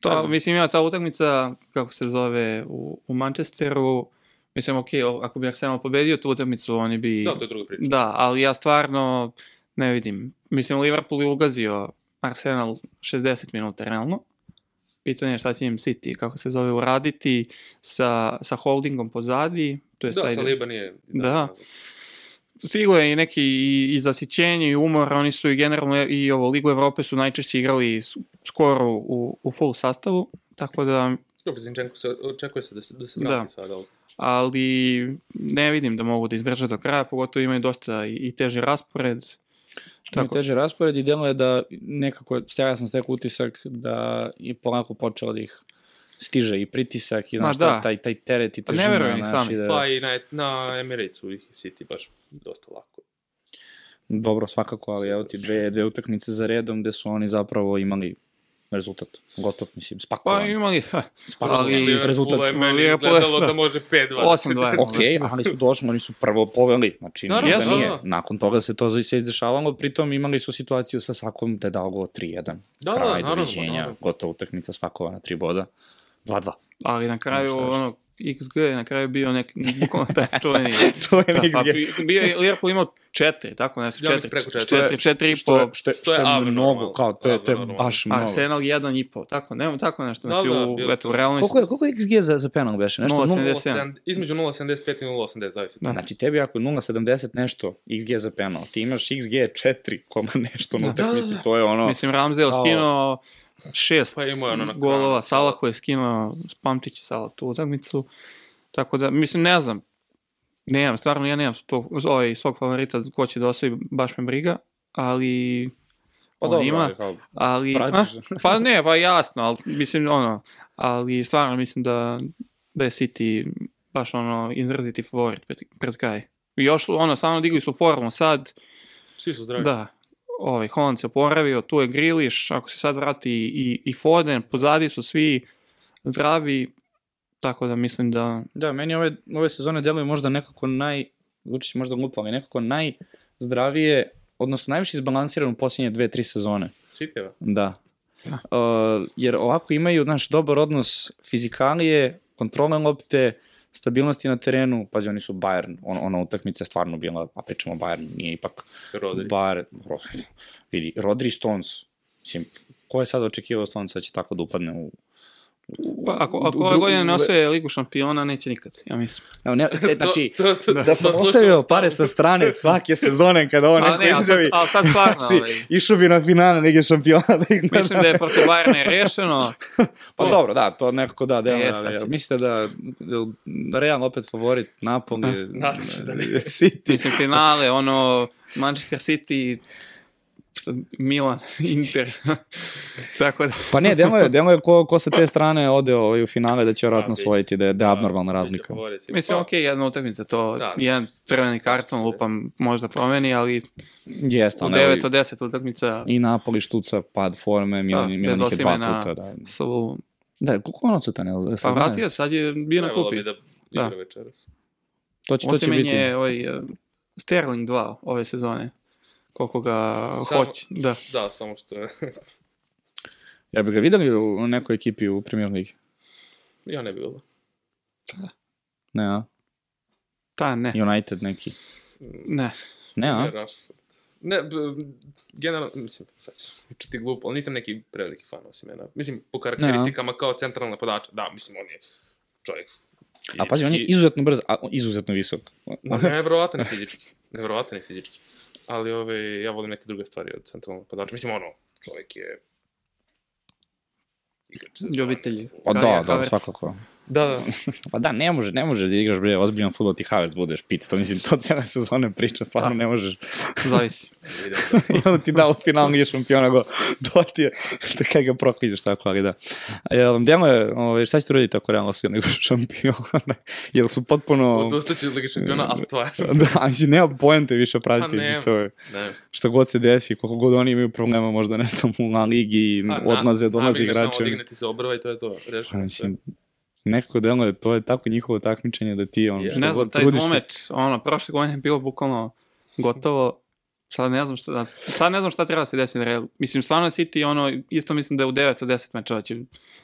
To, mislim, ima ta utakmica, kako se zove, u, u Manchesteru, mislim, ok, ako bi Arsenal pobedio tu utakmicu, oni bi... da, to je druga priča. Da, ali ja stvarno ne vidim. Mislim, Liverpool je ugazio Arsenal 60 minuta, realno. Pitanje je šta će im City, kako se zove, uraditi sa, sa holdingom pozadi. To je Da, sa Liba nije... Da. Stiglo je i neki i, i zasićenje i umor, oni su i generalno i ovo Ligu Evrope su najčešće igrali skoro u, u full sastavu, tako da, Dobro, Zinčenko se, očekuje se da se, da se Da. vrati sada. ali- ali ne vidim da mogu da izdrže do kraja, pogotovo imaju dosta i, i teži raspored. Tako. Tako, teže raspored i delo je da nekako, ja sam stekao utisak da je polako počelo da ih stiže i pritisak i znaš, da. taj, taj, teret i Pa ne težina. veruju ni znaš, sami. da, Pa i na, na Emiratesu ih City baš dosta lako. Dobro, svakako, ali evo ti dve, dve utakmice za redom gde su oni zapravo imali rezultat. Gotov, mislim, Pa spakovan. imali, ha, Spakovan ali- rezultat. je meni je- gledalo da može 5-2. 8-2. Ok, ali su došli, oni su prvo poveli, znači Naravno, nije da da, nije. da. Nakon toga se to sve izdešavalo, pritom imali su situaciju sa Sakom da je dao go 3-1. Da, Kraj, da, naravno, doviđenja, naravno. gotova utakmica spakovana, 3 boda. 2-2. ali na kraju, ono, XG je na kraju bio nek, bukvalno taj čuveni. Čuveni Pa, XG. bi- bio je Liverpool imao četiri, tako nešto, Ja mislim četiri, preko četiri. četiri, četiri i Što je, po, što je, što što je je abnormalno. mnogo, kao, to je, to je baš mnogo. Arsenal jedan i po, tako, nema tako nešto, Da, znači da, u, bilo- eto, u realnosti. Koliko je, koliko je XG za, za penal beše? Nešto? 0,70. 0, 0,70 Između 0,75 i 0,80, zavisi. Da. Znači, tebi ako je 0,70 nešto XG za penal, ti imaš XG 4, koma nešto na Da. utakmici, to je ono... Mislim, Ramsdale Kao- skinuo šest Pa imao je ono golova, kraju. Salah je skinuo Pamtić Salah tu utakmicu. Tako da, mislim, ne znam. Nemam, stvarno ja nemam tog, ovaj, svog favorita ko će da osvoji, baš me briga, ali Pa on dobro, ima, ali ali, a, pa ne, pa jasno, ali mislim, ono, ali stvarno mislim da, da je City baš ono, izraziti favorit pred, pred kraj. I još, ono, stvarno digli su formu sad, Svi su zdravi. da, ovaj, Holland se oporavio, tu je Griliš, ako se sad vrati i, i Foden, pozadi su svi zdravi, tako da mislim da... Da, meni ove, ove sezone deluju možda nekako naj, Vučić možda glupo, ali nekako najzdravije, odnosno najviše izbalansiran u posljednje dve, tri sezone. Sitkeva. Da. Da. Uh, jer ovako imaju, znaš, dobar odnos fizikalije, kontrole lopte, stabilnosti na terenu, pazi, oni su Bayern, on, ona utakmica je stvarno bila, a pričamo Bayern, nije ipak Rodri. Bayern, Ro- vidi, Rodri Stones, mislim, ko je sad očekivao Stones da će tako da upadne u... Pa, ako, ako ove godine ne osvoje Ligu šampiona, neće nikad, ja mislim. Evo, ne, te, znači, To- to- da sam slušamo ostavio stavu. pare sa strane svake sezone kada ovo neko ne, ali sad, izjavi, ali sad stvarno, znači, išao bi na finale Lige šampiona da ih mislim da je protiv Bayerna rešeno. Pa dobro, da, to nekako da, deluje, sad ali će- mislite da, da Real opet favorit Napoli, nadam se da. City. Mislim, finale, ono, Manchester City, Milan, Inter. tako da, Pa ne, deluje, deluje ko, ko sa te strane ode ovaj, u finale da će vjerojatno biće- osvojiti, da je, da je da, abnormalna razlika. mislim, Pa, ok, jedna utakmica, to Da, jedan crveni karton lupam možda promeni, ali Jeste, u ali 9 od 10 utakmica i Napoli štuca pad forme, Milan, Da, Milan ih je dva puta. Da, su... da koliko on odsutan je? Pa vratio, sad je bio na bi da Da. igra večeras. To će, to će biti. je ovaj, uh, Sterling 2 ove sezone. Koliko ga Samo- hoće. Da. Da, samo što je... Ja bi ga videli u, nekoj ekipi u Premier Ligi. ja ne bi bilo. Ne, a? Ta, ne. United neki. Ne. Ne, a? Ne. Ne, generalno, mislim, sad ću učiti glupo, ali nisam neki preveliki fan Osimena. Mislim, po karakteristikama kao centralna podača, da, mislim, on je čovjek. A pazi, on je izuzetno brz, a izuzetno visok. Nevjerovatan je fizički. Nevjerovatan je fizički. Ali ove, ja volim neke druge stvari od centralnog podača. Mislim, ono, čovjek je... Ljubitelji. Pa da, da, svakako. Da, da. Pa da, ne može, ne može da igraš bre ozbiljan fudbal ti Havertz budeš pic, to mislim, to cijela sezona priča, stvarno ne možeš. Zavisi. Da. I onda ti dao final Lige šampiona, go, to ti je, da kaj ga prokliđeš tako, ali da. A Jel vam djelo je, ovaj, šta ćete uraditi ako realno su Ligu šampiona? Jel su potpuno... Odustaću od Lige šampiona, ali stvar. Da, mislim, nema pojente više pratiti, Pa mislim, to je, Ne. šta god se desi, koliko god oni imaju problema, možda ne znam, u La Ligi Pa, odlaze, na- dolaze igrače. Samo digneti se obrva i to je to. Pa, Rešeno sve. Nekako deluje, to je tako njihovo takmičenje da ti, ono, što Ne znam, taj trudiš se. dvomeč, ono, prošle godine je bilo bukvalno gotovo. Sad ne znam šta, sad ne znam šta treba da se desi na Realu. Mislim, stvarno City, ono, isto mislim da je u 9 od 10 mečeva će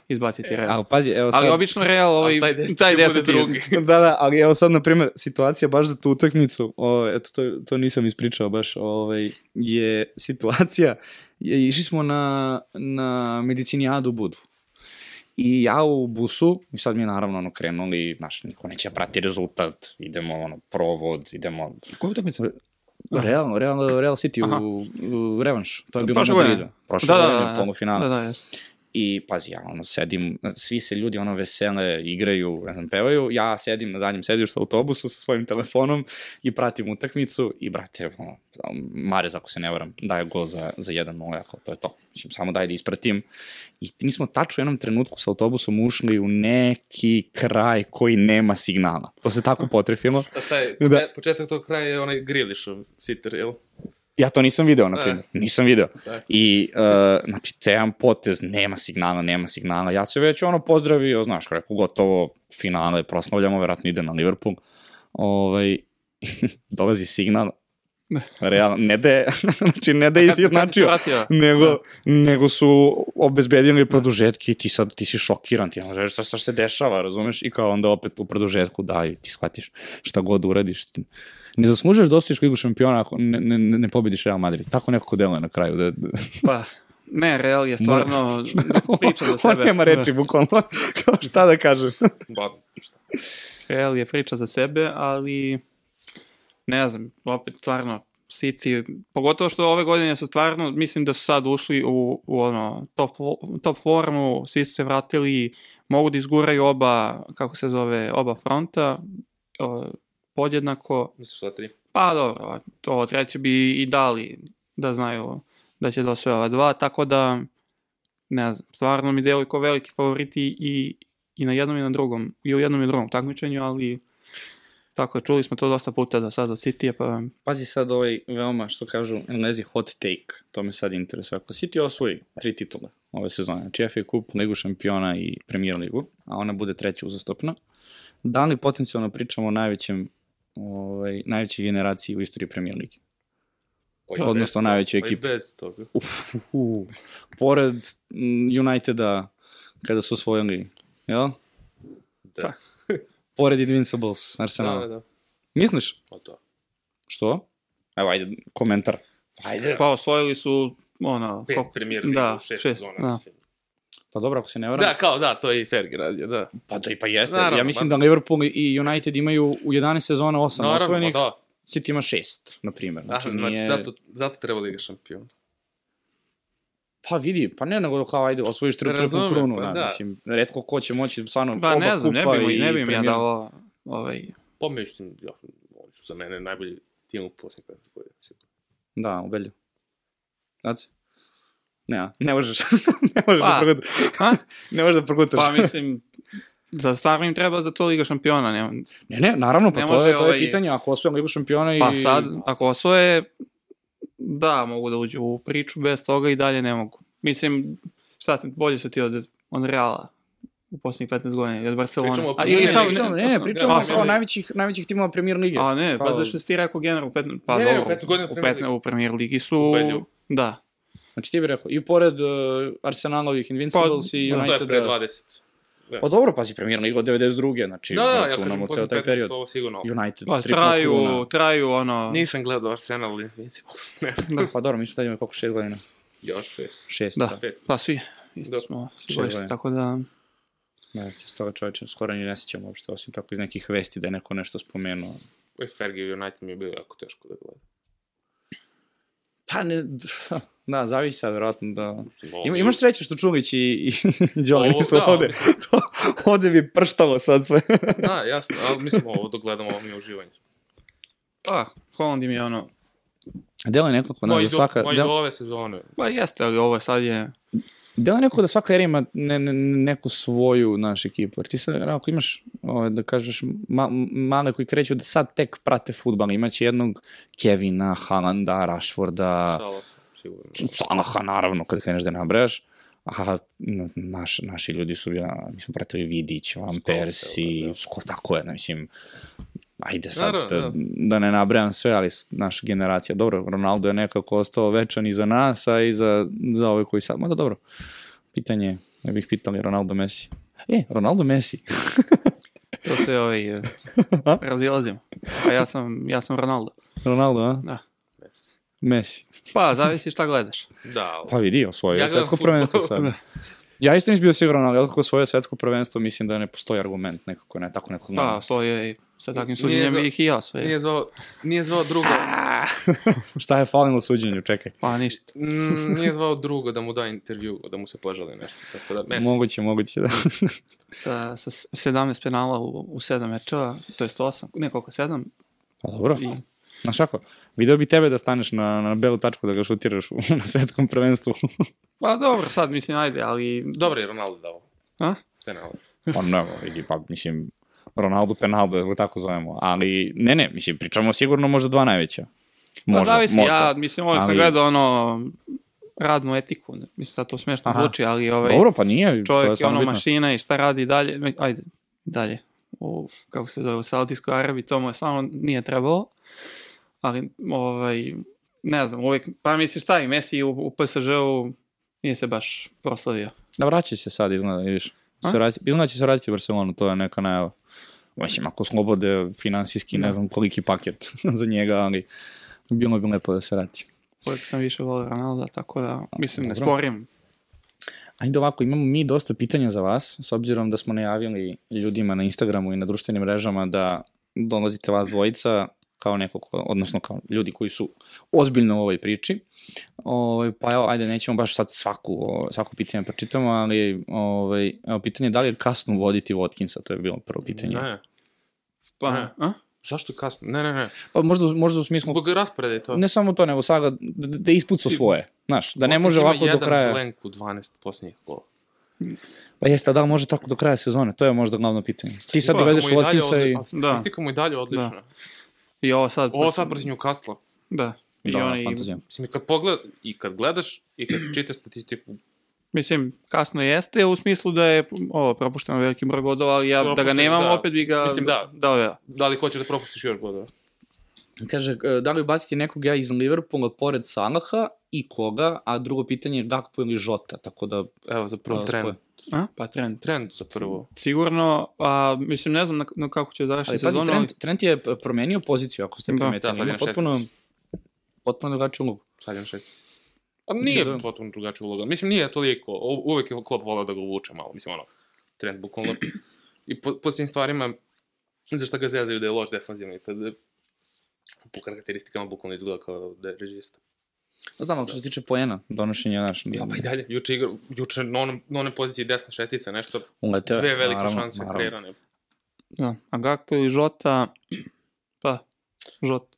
izbaciti Real. Ali pazi, evo sad... Ali obično Real, ovaj, taj deseti taj će bude deseti drugi. da, da, ali evo sad, na primjer, situacija baš za tu utakmicu, o, eto, to, to nisam ispričao baš, ovaj, je situacija, je, išli smo na, na medicinijadu Budvu. I ja u busu, i sad mi naravno ono krenuli, znaš, niko neće prati rezultat, idemo ono, provod, idemo... Koja utakmica? Real, Real, Real City Aha. u, u revanš, to je bilo Prošle u Madridu. godine. Prošle Da, da, godine, da, da. polufinale. Da, da, jes. I pazi, ja ono sedim, svi se ljudi ono vesele, igraju, ne znam, pevaju, ja sedim na zadnjem sedištu autobusu sa svojim telefonom i pratim utakmicu i brate, ono, Marez, ako se ne varam, daje gol za, za 1-0, ja kao, to je to. Mislim, samo daj da ispratim. I mi smo tačno u jednom trenutku sa autobusom ušli u neki kraj koji nema signala. To se tako potrefilo. A taj, Da. da. početak tog kraja je onaj Grilišov sitter, jel? Ja to nisam video, na E. primjer. Nisam video. I, uh, znači, cejan potez, nema signala, nema signala. Ja se već ono pozdravio, znaš, rekao, gotovo, finale, proslavljamo, verovatno ide na Liverpool. Ovaj, dolazi signal. Realno, ne da je, znači, ne da je izjednačio, nego, Da. nego su obezbedili produžetke i ti sad, ti si šokiran, ti možeš šta, šta se dešava, razumeš? I kao onda opet u produžetku daju, ti shvatiš šta god uradiš. Ti ne zaslužuješ da osvojiš ligu šampiona ako ne, ne, ne pobediš Real Madrid. Tako nekako deluje na kraju. Da, da. Pa, ne, Real je stvarno priča za On sebe. nema reči, bukvalno. Kao šta da kažem. Ba, šta? Real je priča za sebe, ali ne znam, opet stvarno City, pogotovo što ove godine su stvarno, mislim da su sad ušli u, u ono, top, top formu, svi su se vratili, mogu da izguraju oba, kako se zove, oba fronta, o, podjednako, Nisu sva tri. pa dobro, to treće bi i dali da znaju da će da osvoje ova dva, tako da, ne znam, stvarno mi deluju kao veliki favoriti i, i na jednom i na drugom, i u jednom i drugom takmičenju, ali tako, čuli smo to dosta puta do sada od City, pa Pazi sad ovaj veoma, što kažu englezi, hot take. To me sad interesuje. Ako City osvoji tri titule ove sezone, znači FA Cup, Ligu šampiona i Premier Ligu, a ona bude treća uzastopna, da li potencijalno pričamo o najvećem, ovaj, najvećoj generaciji u istoriji Premier Ligi? Pa Odnosno najveće pa i ekipe. bez toga. Uf, uf, uf. Pored mm, Uniteda, kada su osvojili, jel? Da. Pored Invincibles, Arsenal. Da, da, da. Misliš? Pa to. Što? Evo, ajde, komentar. Ajde. pa osvojili su ono, Pet premier liga da, u šest, šest, sezona, da. mislim. Pa dobro, ako se ne varam. Da, kao da, to je i Fergie radio, da. Pa da, i pa jeste. Naravno, ja mislim ma- da Liverpool i United imaju u 11 sezona 8 Naravno, osvojenih, pa da. City ima 6, na primjer. Znači, Znači, znači nije... zato, zato treba Liga šampiona. Pa vidi, pa ne nego kao ajde, osvojiš tri trku krunu, pa da, da. mislim, redko ko će moći stvarno Pa oba ne znam, ne kupa bi, mi- i ne bi mi ja dao ovaj, Pa mislim, ja, oni su za mene najbolji tim u posljednjih 15 godina. sigurno. Da, ubedljivo. Znači? Ne, ne možeš. ne možeš Pa, da progutaš. ne možeš da progutaš. Pa mislim, za stvarno im treba za to Liga šampiona, ne, Ne, ne, naravno, pa Ne to, je, to je ovaj- pitanje. Ako osvojim Ligu šampiona i... pa sad, ako osvoje, da, mogu da uđu u priču, bez toga i dalje ne mogu. Mislim, šta ti, bolje su ti od, od Reala u posljednjih 15 godina, i od Barcelona. Pričamo o A, ili samo, ne, to ne, sam- pričamo a, kao sorry. najvećih, najvećih timova Premier Lige. A ne, Kao- pa zašto si ti rekao generalno u 15, pa Ne, ne, dobro, 15 godina u, Premier 15, Ligi. u Premier Ligi su, Ubedljivo. da, Znači ti bi rekao, i pored uh, Arsenalovih Invincibles i Pa, To je pre Uniteda... 20. Pa dobro, pazi, Premier Liga od 92. Znači, Da, da, ja računamo kažem, ceo posljednjih taj 15 period. ovo sigurno. United, pa traju, kruna. traju ono, Nisam gledao Arsenal i Invincibles, ne znam. Da. Pa dobro, mi smo tad imali koliko, šest godina? Još šest. Šest, Da. da. Pet. pa svi, isto Da. smo, Šest tako da, Da, s toga čovječa skoro ni ne sjećam uopšte, osim tako iz nekih vesti da je neko nešto spomenuo. Fergie United mi je bilo jako teško da gledam. Pa ne, da, zavisi sad, verovatno da... Ima, imaš sreće što Čulić i, i Đole Ovo, nisu da, ovde. To, ovde bi prštalo sad sve. Da, jasno, ali mislim ovo dok gledamo ovo mi je uživanje. pa, Holland im je ono, Delo je nekako, znaš, da svaka... moj do ove sezone. pa jeste, ali ovo sad je, je nekako da svaka era ima ne, ne, neku svoju, naš ekipu. Jer ti sad, ako imaš, ovaj, da kažeš, ma, male koji kreću da sad tek prate futbal, imaće jednog Kevina, Haalanda, Rashforda. Salaha, naravno, kad kreneš da nabrajaš. A naš, naši ljudi su, ja, mi smo pratili Vidić, Van Persi, da. skoro tako je, ne, mislim, ajde sad Naravno, da, da. da ne nabrajam sve, ali naša generacija, dobro, Ronaldo je nekako ostao večan i za nas, a i za, za ove koji sad, mada dobro, pitanje, je, ne bih pitali Ronaldo Messi. E, Ronaldo Messi. to se ovaj, eh, razilazimo. Pa ja sam, ja sam Ronaldo. Ronaldo, a? Da. Messi. Pa, zavisi šta gledaš. Da, ali- Pa vidi, osvojio Ja ja gledam svetsko fudbal. prvenstvo sad. Ja isto nisam bio siguran, ali kako osvojio svetsko prvenstvo, mislim da ne postoji argument nekako, ne tako nekako. Pa, svoje, i sa takvim suđenjem za- bih i ja sve. Nije zvao, nije zvao drugo, Šta je falilo suđenju, čekaj. Pa ništa. mm, nije zvao drugo da mu da intervju, da mu se požali nešto. Tako da, Messi. Moguće, moguće, da. Sa, sa 17 penala u, u 7 mečeva, to jest 8, ne koliko, 7. Pa dobro. I, Znaš kako, video bi tebe da staneš na, na belu tačku da ga šutiraš u, na svetskom prvenstvu. pa dobro, sad mislim, ajde, ali... Dobro je Ronaldo dao. A? Penal. pa ne, vidi, pa mislim, Ronaldo Penaldo, da ga tako zovemo. Ali, ne, ne, mislim, pričamo sigurno možda dva najveća. Pa zavisi, možda. ja mislim sam Ali- gledao ono radnu etiku, ne- mislim da to smešno Aha. zvuči, ali ovaj, Dobro, pa nije, to je čovjek je samo ono bitno. mašina i šta radi dalje, ajde, dalje, u, kako se zove, u Saudijskoj Arabiji, to mu je stvarno nije trebalo, ali ovaj, ne znam, uvijek, pa misliš šta i Messi u, u PSG-u nije se baš proslavio. Da vraća se sad, izgleda, vidiš. Se izgleda da će se vratiti u Barcelonu, to je neka najava. Mislim, ako slobode finansijski, ne Da. znam koliki paket za njega, ali bilo bi lepo da se vrati. Uvijek sam više volio Ronalda, tako da, mislim, ne sporim. Ajde ovako, imamo mi dosta pitanja za vas, s obzirom da smo najavili ljudima na Instagramu i na društvenim mrežama da dolazite vas dvojica kao neko, ko, odnosno kao ljudi koji su ozbiljno u ovoj priči. Ovaj, pa evo, ajde, nećemo baš sad svaku, o, svako pitanje pročitamo, ali ovaj, evo, pitanje je da li je kasno uvoditi Watkinsa, to je bilo prvo pitanje. Ne, Pa, Ne. a? zašto kasno? Ne, ne, ne. Pa možda, možda u smislu, Zbog rasporeda je to. ne samo to, nego sada da, da ispucao Si- svoje, znaš, da ne može ima ovako do jedan kraja. blank u 12 posljednjih kola. Pa jeste, a da li može tako do kraja sezone? To je možda glavno pitanje. Ti sad dovedeš Watkinsa odli- i... ali Statistika mu i dalje odlična. I ovo sad... Ovo sad protiv Newcastle. Da. I Da, oni, fantazija. Mislim, i kad pogled, i kad gledaš, i kad čitaš statistiku, Mislim, kasno jeste u smislu da je ovo propušteno veliki broj bodova, ali ja da ga nemam, da. opet bi ga Mislim, da. dao ja. da li hoćeš da propustiš još bodova? Kaže, e, da li ubaciti nekog ja iz Liverpoola pored Salaha i koga, a drugo pitanje je Gakpo ili Žota, tako da... Evo, za prvo a, trend. A? Pa trend. Trend za prvo. Sigurno, a mislim, ne znam na, na kako će završiti Ali pazi, sezonu. Trent, Trent je promenio poziciju, ako ste Da. primetili. Da, Ima ima potpuno, potpuno drugačiju ulogu. Sad je šest. A nije da. potpuno drugačija uloga. Mislim, nije toliko. U- Uvek je klop volao da ga vuče malo. Mislim, ono, trend bukvalno. I po, po svim stvarima, za šta ga zezaju da je loš defanzivni, tada po karakteristikama bukvalno izgleda kao da je režista. Znam, ali što se tiče poena, donošenja, znaš, Ja, pa i dalje. Juče igra, juče na, onom, na onoj poziciji desna šestica, nešto, uleteo. dve velike naravno, šanse naravno. kreirane. Da. A Gakpo ili Žota, pa, Žota.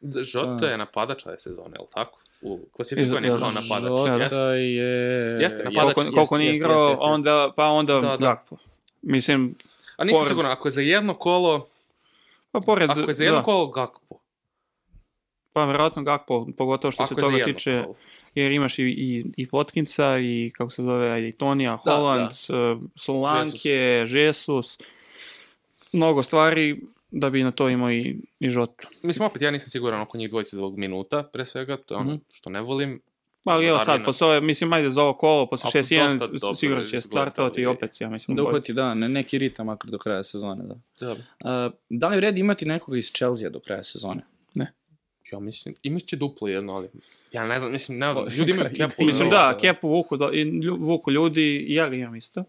D- Žota Da. je napadač ove sezone, je li tako? U, klasifikovan je Jel- kao napadač. Jeste. Žota je... Jeste, napadač, Koliko, koliko nije jeste, igrao, jeste, jeste. onda, pa onda Da, da. Gakpo. Mislim, A nisam Pored- siguran, ako je za jedno kolo, pa pored, ako je za jedno da, kolo Gakpo, pa verovatno Gakpo, pogotovo što ako se toga jedno tiče, jer imaš i, i, i Watkinsa i kako se zove, i Tonija, Da, Holland, uh, Solanke, Jesus. mnogo stvari da bi na to imao i, i Žotu. Mislim, opet, ja nisam siguran oko njih dvojice zbog minuta, pre svega, to je ono Mhm. što ne volim. Ali evo sad, posle ove, mislim, ajde za ovo kolo, posle Ali su 6-1, dosta dobro sigurno će startovati i opet, ja mislim. Da uhvati, da, ne, neki ritam makar do kraja sezone, da. Dobro. Uh, da li red imati nekoga iz Chelsea do kraja sezone? Ja mislim, imaš će duplo jedno, ali... Ja ne znam, mislim, ne znam, ljudi imaju kepu. Mislim da, kepu vuku, da, i lju- vuku ljudi, i ja ga imam isto.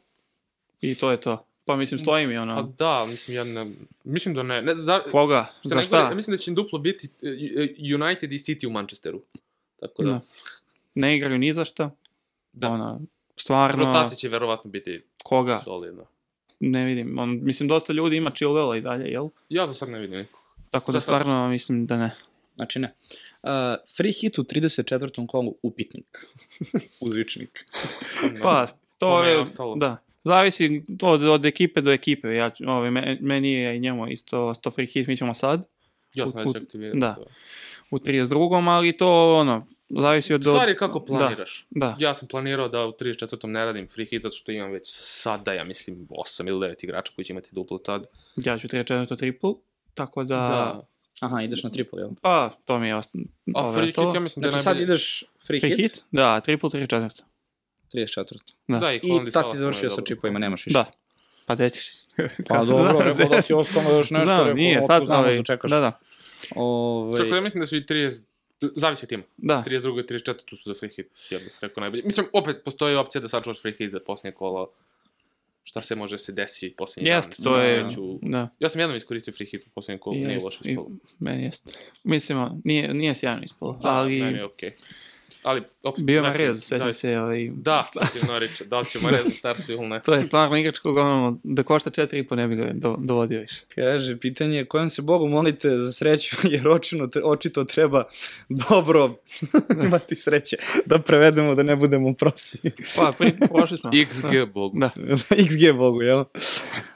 I to je to. Pa mislim, stoji mi A ono, da, mislim, ja ne... Mislim da ne. ne za, koga, što za šta? Ja mislim da će duplo biti e, e, United i City u Manchesteru. Tako da, Da. Ne igraju ni za šta. Da. Ono, stvarno, rotacija će verovatno biti koga, solidna. ne vidim. On, mislim, dosta ljudi ima Chilwella i dalje, jel? Ja za sad ne vidim nikog. Tako da stvarno mislim da ne. Znači ne. Uh, free hit u 34. kolu upitnik. Uzvičnik. Pa, to je da. Zavisi od, od ekipe do ekipe. Ja, ću- ovaj, me- meni je i njemu isto 100 free hit, mi ćemo sad Ja sam već aktivirao. da. u 32. ali to ono, zavisi od... Stvar je od- kako planiraš. Da, Ja sam planirao da u 34. ne radim free hit zato što imam već sada, ja mislim, 8 ili 9 igrača koji će imati duplo tad. da. Ja ću 34 triple, tako da... Da. Aha, ideš na triple, jel? Pa, to mi je ost... A ove free hit, ostalo. ja mislim da je Znači sad ideš free, Free hit, hit? Da, triple 34. 34. Da. Da, i, I tad si završio sa čipovima, nemaš više. Da. Pa gde ćeš? Pa dobro, rekao da si ostalo još nešto, da, rekao, nije, sad znamo ovaj, da čekaš. Da, da, Ovaj, Čak ja mislim da su i 30, zavisi od tima. da. 32. i 34. tu su za free hit, ja bih rekao najbolje. Mislim, opet postoji opcija da sačuvaš free hit za posljednje kolo. Šta se može se desi posljednji dan. Jest, to je, Već u- da. Ja sam jednom iskoristio free hit u posljednjem kolu, nije Jest, loše i- ispalo. Meni jest. Mislim, nije, nije sjajno ispalo, Da, ali meni je okej. Ali, opet, bio na zavisi- rez, sećam se, ovaj, Da, protiv Norwicha, da li ćemo rez da startuju ili ne. to je stvarno igrač koga ono, da košta 4,5 ne bi ga do, dovodio više. Kaže, pitanje je kojom se Bogu molite za sreću, jer očino, te- očito treba dobro imati sreće, da prevedemo da ne budemo prosti. Pa, pri, prošli smo. XG, bogu. Da. XG Bogu, jel?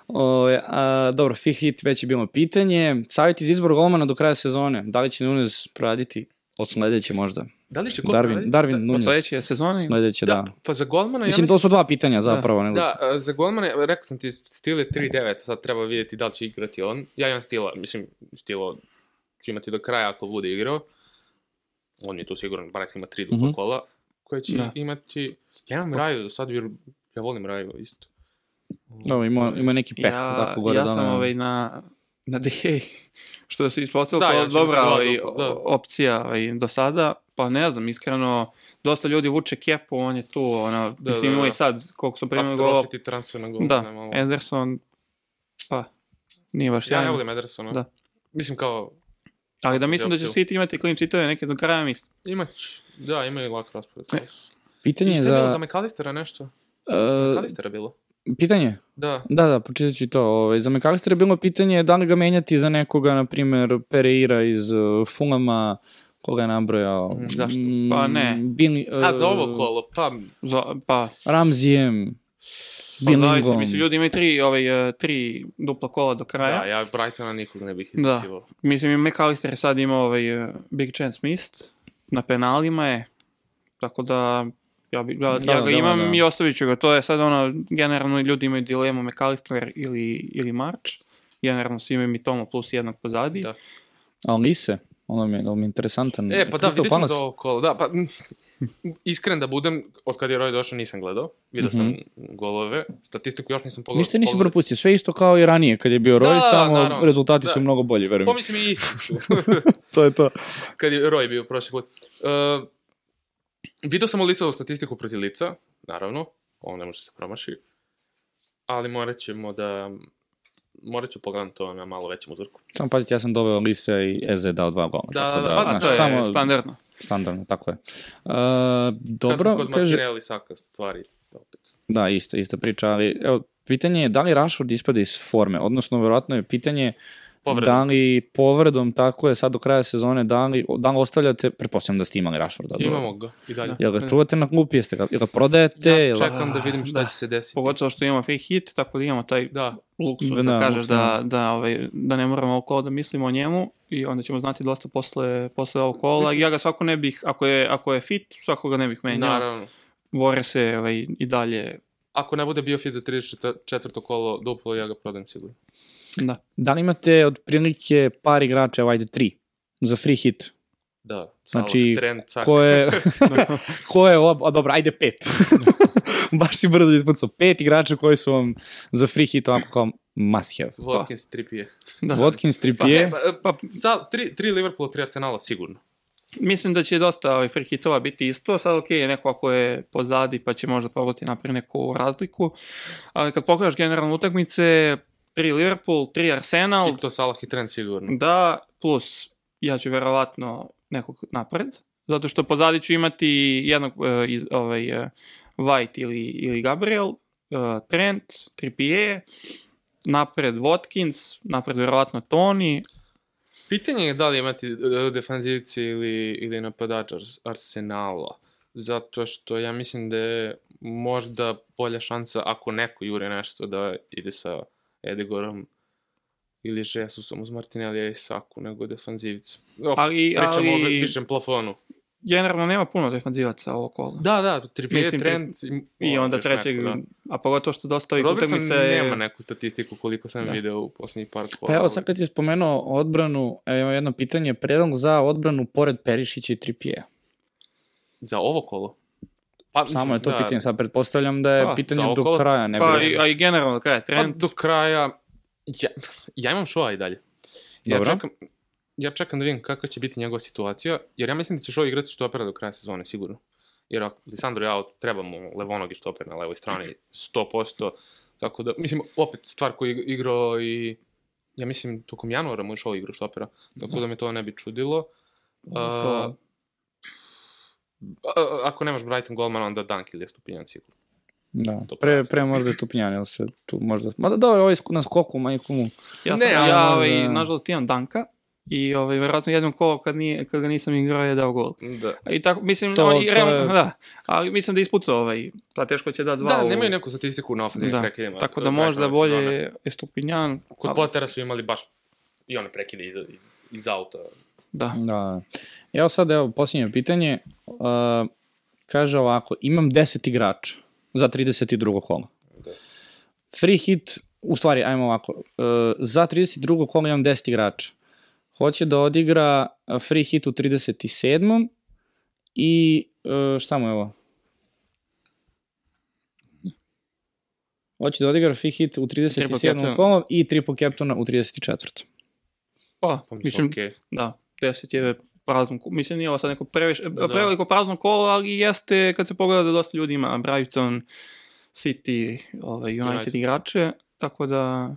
O, a, dobro, free hit već je bilo pitanje. Savjeti za izbor golmana do kraja sezone. Da li će Nunez proraditi od sledeće možda? Da li će ko Darwin? Darwin Od Nunez. sledeće sezone? Sledeće, da. Pa za golmana, Mislim, ja to su dva pitanja zapravo. nego... Da, za golmane, rekao sam ti, stil je 3-9, sad treba vidjeti da li će igrati on. Ja imam stila, mislim, stilo će imati do kraja ako bude igrao. On je tu siguran, Brighton ima tri dupla Mhm. kola koje će Da. imati... Ja imam Raju do sad, jer ja volim Raju isto. Dobro, ima, ima neki peh. Ja, tako gore ja da sam ovaj na, na DA, što se ispostavilo Da, kao ja ću dobra dva ovaj, da. opcija ovaj, do sada, pa ne znam, iskreno, dosta ljudi vuče kepu, on je tu, ono, Da, mislim da, da. i sad, koliko su primili golova, trošiti transfer na golmane da, malo. Ederson, pa, nije baš Ja ne sjajno. volim Edersona. Da. Mislim kao, Ali da mislim da će. City imati clean čitave neke do kraja, mislim. imać, da, imaju lak raspored. E, Pitanje je za... za McAllistera nešto? Za e, McAllistera bilo? pitanje? Da. Da, da, pročitat ću to. Ovaj, za McAllister je bilo pitanje da li ga menjati za nekoga, na primjer, Pereira iz uh, Fulama, koga je nabrojao. Mm, zašto? Mm, Pa ne. Billy, uh, A za ovo kolo, pa Za, pa, Ramzijem, pa zavisi, Billingom. mislim, ljudi imaju tri, ovaj, eh, tri dupla kola do kraja. Da, ja Brightona nikog ne bih Da. izbacivao. Mislim, i McAllister je sad imao ovaj uh, big chance missed, na penalima je, tako da ja, bi, ja, Da, ja ga da, imam da. i ostavit ću ga. To je sad ono, generalno ljudi imaju dilemu McAllister ili, ili March. Generalno svi imaju Mitomo plus jednog pozadi. Da. Ali Lise, ono mi je, ono mi je interesantan. E, pa da, vidjet ćemo za ovo kolo. Da, pa, iskren da budem, od kad je Roy došao nisam gledao. Vidio sam Mhm. golove. Statistiku još nisam pogledao. Ništa nisi propustio, sve isto kao i ranije kad je bio Roy, Da, samo naravno. rezultati su Da. mnogo bolji, verujem. Pa mislim i isti su. to je to. kad je Roy bio prošli put. Uh, vidio sam Lisovu statistiku protiv lica, naravno. Ovo ne može se promaši. Ali morat ćemo da... Morat ću pogledam to na malo većem uzorku. Samo pazite, ja sam doveo Lise i Eze dao dva gola. Da, tako da, da, pa znaš, to je samo standardno. standardno, tako je. Uh, Kad dobro, sam kod kaže, Martinelli Saka stvari. Opet. da, ista, ista priča, ali evo, pitanje je da li Rashford ispada iz forme, odnosno verovatno je pitanje Povredom. da li povredom, tako je, sad do kraja sezone, da li, da li ostavljate, pretpostavljam da ste imali Rashforda. dobro. Imamo ga i dalje. Jel ga čuvate na klupi, jeste ga, jel ga prodajete? Ja jel- čekam da vidim šta Da. će se desiti. Pogotovo što imamo free hit, tako da imamo taj Da, luksuz Da, da, da, kažeš luksuz, da, da, ovaj, da ne moramo oko da mislimo o njemu i onda ćemo znati dosta posle, posle ovog kola. Ja ga svako ne bih, ako je, ako je fit, svako ga ne bih menjao. naravno. Bore se ovaj, i dalje. Ako ne bude bio fit za 34. kolo duplo, ja ga prodajem sigurno. Da. Da li imate otprilike par igrača, evo ajde tri, za free hit? Da, Znači, Trent, Saka. Ko je, ko je, ob... a dobro, ajde pet. Baš si brzo ispucao. Pet igrača koji su vam za free hit onako kao must have. Watkins, Trippier. da. Watkins, Pa, Trippier, ne, pa, pa sa, tri, tri Liverpool, tri Arsenala, sigurno. Mislim da će dosta ovaj, free hitova biti isto, sad ok, neko ako je pozadi pa će možda probati napravi neku razliku, ali kad pogledaš generalno utakmice, tri Liverpool, tri Arsenal, I to Salah i Trent sigurno. da, plus ja ću verovatno nekog napred, zato što pozadi ću imati jednog uh, iz, ovaj, uh, White ili, ili Gabriel, uh, Trent, Trippier, napred Watkins, napred verovatno Tony, Pitanje je da li imati defanzivci ili, ili napadač Ars- Arsenala. Zato što ja mislim da je možda bolja šansa ako neko jure nešto da ide sa Edegorom ili Jesusom uz Martinelli i Saku nego defanzivci. O, ali, pričamo o ali vi- višem plafonu. generalno nema puno defanzivaca ovo kola. Da, da, Trippier, Mislim, Trent i, I o, onda trećeg, neko, da. a pogotovo što dosta ovih utakmica je... nema neku statistiku koliko sam Da. video u posljednjih par kola. Pa evo sad kad si spomenuo odbranu, evo jedno pitanje, predlog za odbranu pored Perišića i Trippier. Za ovo kolo? Pa, Samo je to da, pitanje, sad pretpostavljam da je Pa, pitanje za do kraja, ne Pa, i, a i generalno, kada je Pa trend, do kraja, ja, ja imam šoa i dalje. Ja Dobro. čekam, ja čekam da vidim kakva će biti njegova situacija, jer ja mislim da će Šo igrati štopera do kraja sezone, sigurno. Jer ako Lisandro je out, treba mu levonogi štoper na levoj strani, 100%. Tako da, mislim, opet stvar koju je igrao i ja mislim, tokom januara mu je Šo igrao štopera, tako da me to ne bi čudilo. A, a- ako nemaš Brighton golman, onda Dunk ili je Stupinjan sigurno. Da, To pre, pre možda Stupinjani, ali se tu možda... Ma da, da, ovaj na skoku, majku mu. ja, ne, sam, ali ja možda- ovaj, nažalost imam Danka, I ovaj, verovatno jednom kolo kad, nije, kad ga nisam igrao je dao gol. Da. I tako, mislim, To- on, i to je- da, ali mislim da je ispucao ovaj, pa teško će da dva Da, u- nemaju neku statistiku na ofenzivnim da. prekidima. Tako da možda bolje je Stupinjan. Kod ali- Pottera su imali baš i one prekide iz, iz, iz auta. Da. Da. Evo sad, evo, posljednje pitanje. Uh, kaže ovako, imam 10 igrača za 32. kola. Da. Free hit, u stvari, ajmo ovako, uh, za 32. kola imam 10 igrača. Hoće da odigra uh, free hit u 37. I uh, šta mu je ovo? Hoće da odigra free hit u Triple 37. captain. kolo i triple captaina u 34. Pa, Pa mislim, okej. da, 10 je prazno, mislim nije ovo sad neko previše, Da. preveliko prazno kolo, ali jeste, kad se pogleda da dosta ljudi ima Brighton, City, ovaj, United, United. igrače, tako da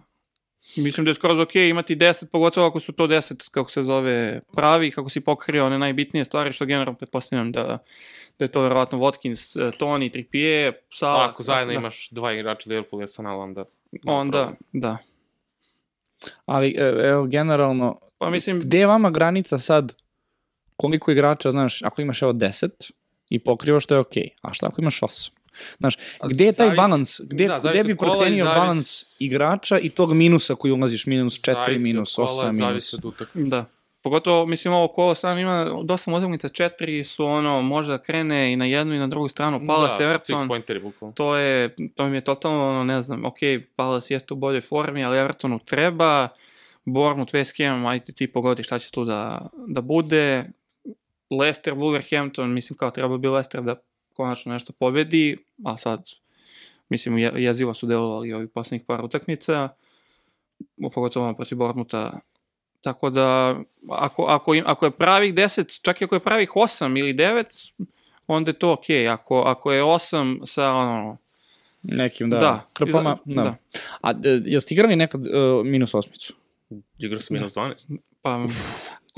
mislim da je skoro ok imati 10, pogotovo ako su to 10, kako se zove, pravi, kako si pokrio one najbitnije stvari, što generalno pretpostavljam da, da je to verovatno Watkins, eh, Tony, Trippier, Salah. Ako zajedno da, imaš dva igrača Liverpool i Arsenal, onda... Onda, da. Ali, e, evo, generalno, Pa mislim, gde je vama granica sad koliko igrača, znaš, ako imaš evo 10 i pokrivaš, to je okej. A šta ako imaš 8? Znaš, A gde je taj balans? Gde, da, gde bi kola procenio zavisi- balans igrača i tog minusa koji ulaziš? Minus 4, Zavisi od minus kola, 8, minus... Zavisi od utakmice. Da. Pogotovo, mislim, ovo kolo sam ima dosta utakmica, četiri su ono, možda krene i na jednu i na drugu stranu, Palace, da, Everton, pointeri, to je, to mi je totalno, ono, ne znam, ok, Palace jeste u boljoj formi, ali Evertonu treba, Bournemouth, West Ham, ajde ti pogodi šta će tu da, da bude, Leicester, Wolverhampton, mislim kao treba bi Leicester da konačno nešto pobedi, a sad, mislim, je, jezivo su delovali ovih poslednjih par utakmica, pogotovo ono protiv Bournemoutha, Tako da, ako, ako, im, ako je pravih 10, čak i ako je pravih 8 ili 9, onda je to okej. Okay. Ako, ako je 8 sa ono... Nekim, da, Da, krpama. iza- Da. da. A e, jel ste igrali nekad uh, minus osmicu? Igrao sam minus 12. Pa,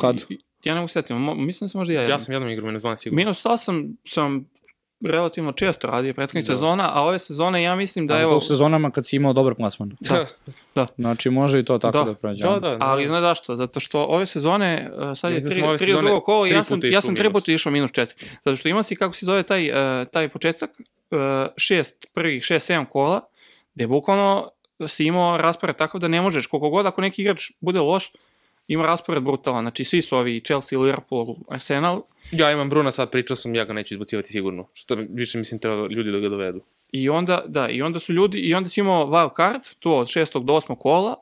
Kad? ja ne mogu setiti, mo- mislim da sam možda ja. Ja jednom. sam jednom igrao minus 12 sigurno. Minus 8 sam relativno često radio prethodnih Da. sezona, a ove sezone ja mislim da evo... to u sezonama kad si imao dobar plasman. Da, da. Znači, može i to tako da, Da. prođe. Da, da. Ali da. znaš zašto? Zato što ove sezone, uh, sad je Mislim da tri, smo ove tri sezone drugo kolo, tri ja sam, ja sam u tri minus. puta išao minus četiri. Zato što ima si, kako se zove taj, uh, taj početak, uh, šest, prvih šest, sedam kola, gde bukvalno si imao raspored takav da ne možeš, koliko god ako neki igrač bude loš, ima raspored brutalan. Znači svi su ovi Chelsea, Liverpool, Arsenal, Ja imam Bruna sad, pričao sam, ja ga neću izbacivati sigurno. Što više mislim treba ljudi da ga dovedu. I onda, da, i onda su ljudi, i onda si imao wild card, to od šestog do osmog kola,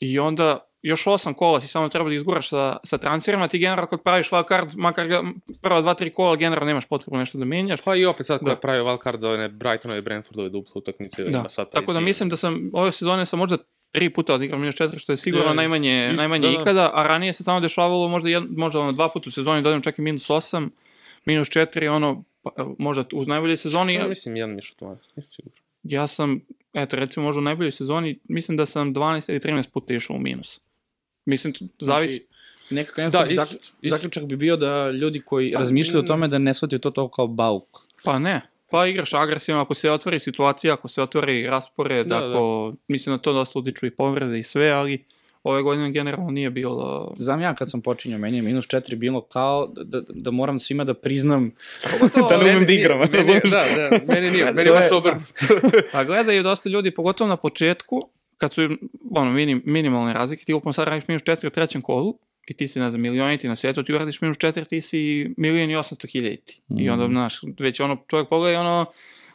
i onda još osam kola si samo treba da izguraš sa, sa transferima, ti generalno kad praviš wild card, makar ga prva dva, tri kola generalno nemaš potrebu nešto da menjaš. Pa i opet sad Da. je pravio wildcard za one Brightonove i Brentfordove duple utakmice. Da, sad tako da tim. mislim da sam, ove sezone sam možda tri puta odigrao minus četiri, što je sigurno Ja, najmanje, isto, najmanje da, da. ikada, a ranije se samo dešavalo možda, jed, možda ono, dva puta u sezoni dođem čak i minus osam, minus četiri, ono, pa, možda u najboljoj sezoni, Ja mislim jedan od 12, nisam siguran. ja sam, eto recimo možda u najboljoj sezoni, mislim da sam 12 ili 13 puta išao u minus. Mislim, t- zavisi. Znači, nekako, nekako Da, bi isto- zaključ- isto. zaključak bi bio da ljudi koji Pa, razmišljaju o tome da ne shvataju to to kao bauk. Pa ne. Pa igraš agresivno, ako se otvori situacija, ako se otvori raspored, Da, da. ako, mislim da to dosta utiču i povrede i sve, ali ove godine generalno nije bilo... Znam ja kad sam počinjao, meni je minus 4 bilo kao da, da, da moram svima da priznam Pogotovo, da ne umem da igram, razumeš? Da, da, meni nije, meni To baš obrnuto. Pa gledaju dosta ljudi, pogotovo na početku, kad su ono, minim, minimalne razlike, ti upom sad radiš minus 4 u trećem kolu, i ti si, ne znam, milioniti na svijetu, ti uradiš minus 4, ti si milion i 800 hiljaditi. I onda, znaš, već ono, čovjek pogleda i ono,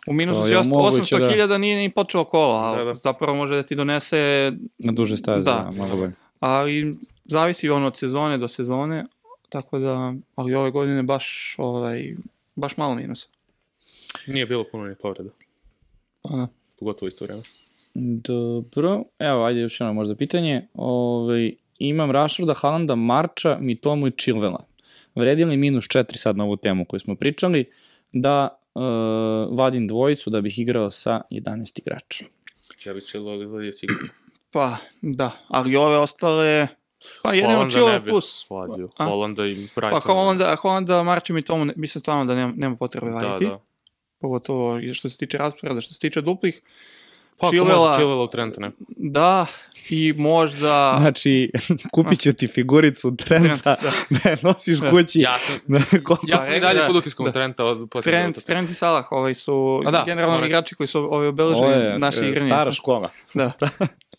u minusu si je 800 moguće, da. hiljada nije ni počeo kola, ali Da, da. zapravo može da ti donese na duže staze, Da. da, mnogo bolje. ali zavisi ono od sezone do sezone, tako da, ali ove godine baš, ovaj, baš malo minusa. Nije bilo puno ni povreda, Pa da. pogotovo isto vreme. Dobro, evo, ajde još jedno možda pitanje. Ove, imam Rashforda, Haalanda, Marča, Mitomu i Chilvela. Vredi li minus 4 sad na ovu temu koju smo pričali, da uh, vadim dvojicu da bih igrao sa 11 igrača? Ja bih će izgledati sigurno. Pa, da, ali ove ostale, pa jedino Chilwell plus. Sladio. A? Holanda i Brighton. Pa Holanda, Holanda, Marčem i tomu, ne- mislim stvarno da nema, nema potrebe Da, vaditi. da. Pogotovo i što se tiče rasporeda, što se tiče duplih. Pa može Chilwella u Trentu, ne? Da, i možda... Znači, kupit ću ti figuricu Trenta, da je nosiš kući. Ja sam, Da, koliko- ja sam i dalje da- pod utiskom da. Trenta od Trent. Trent i Salah, ovaj su A da, generalno igrači koji su ovaj Ovo obeležili je naše e, igranje. stara škola. Da.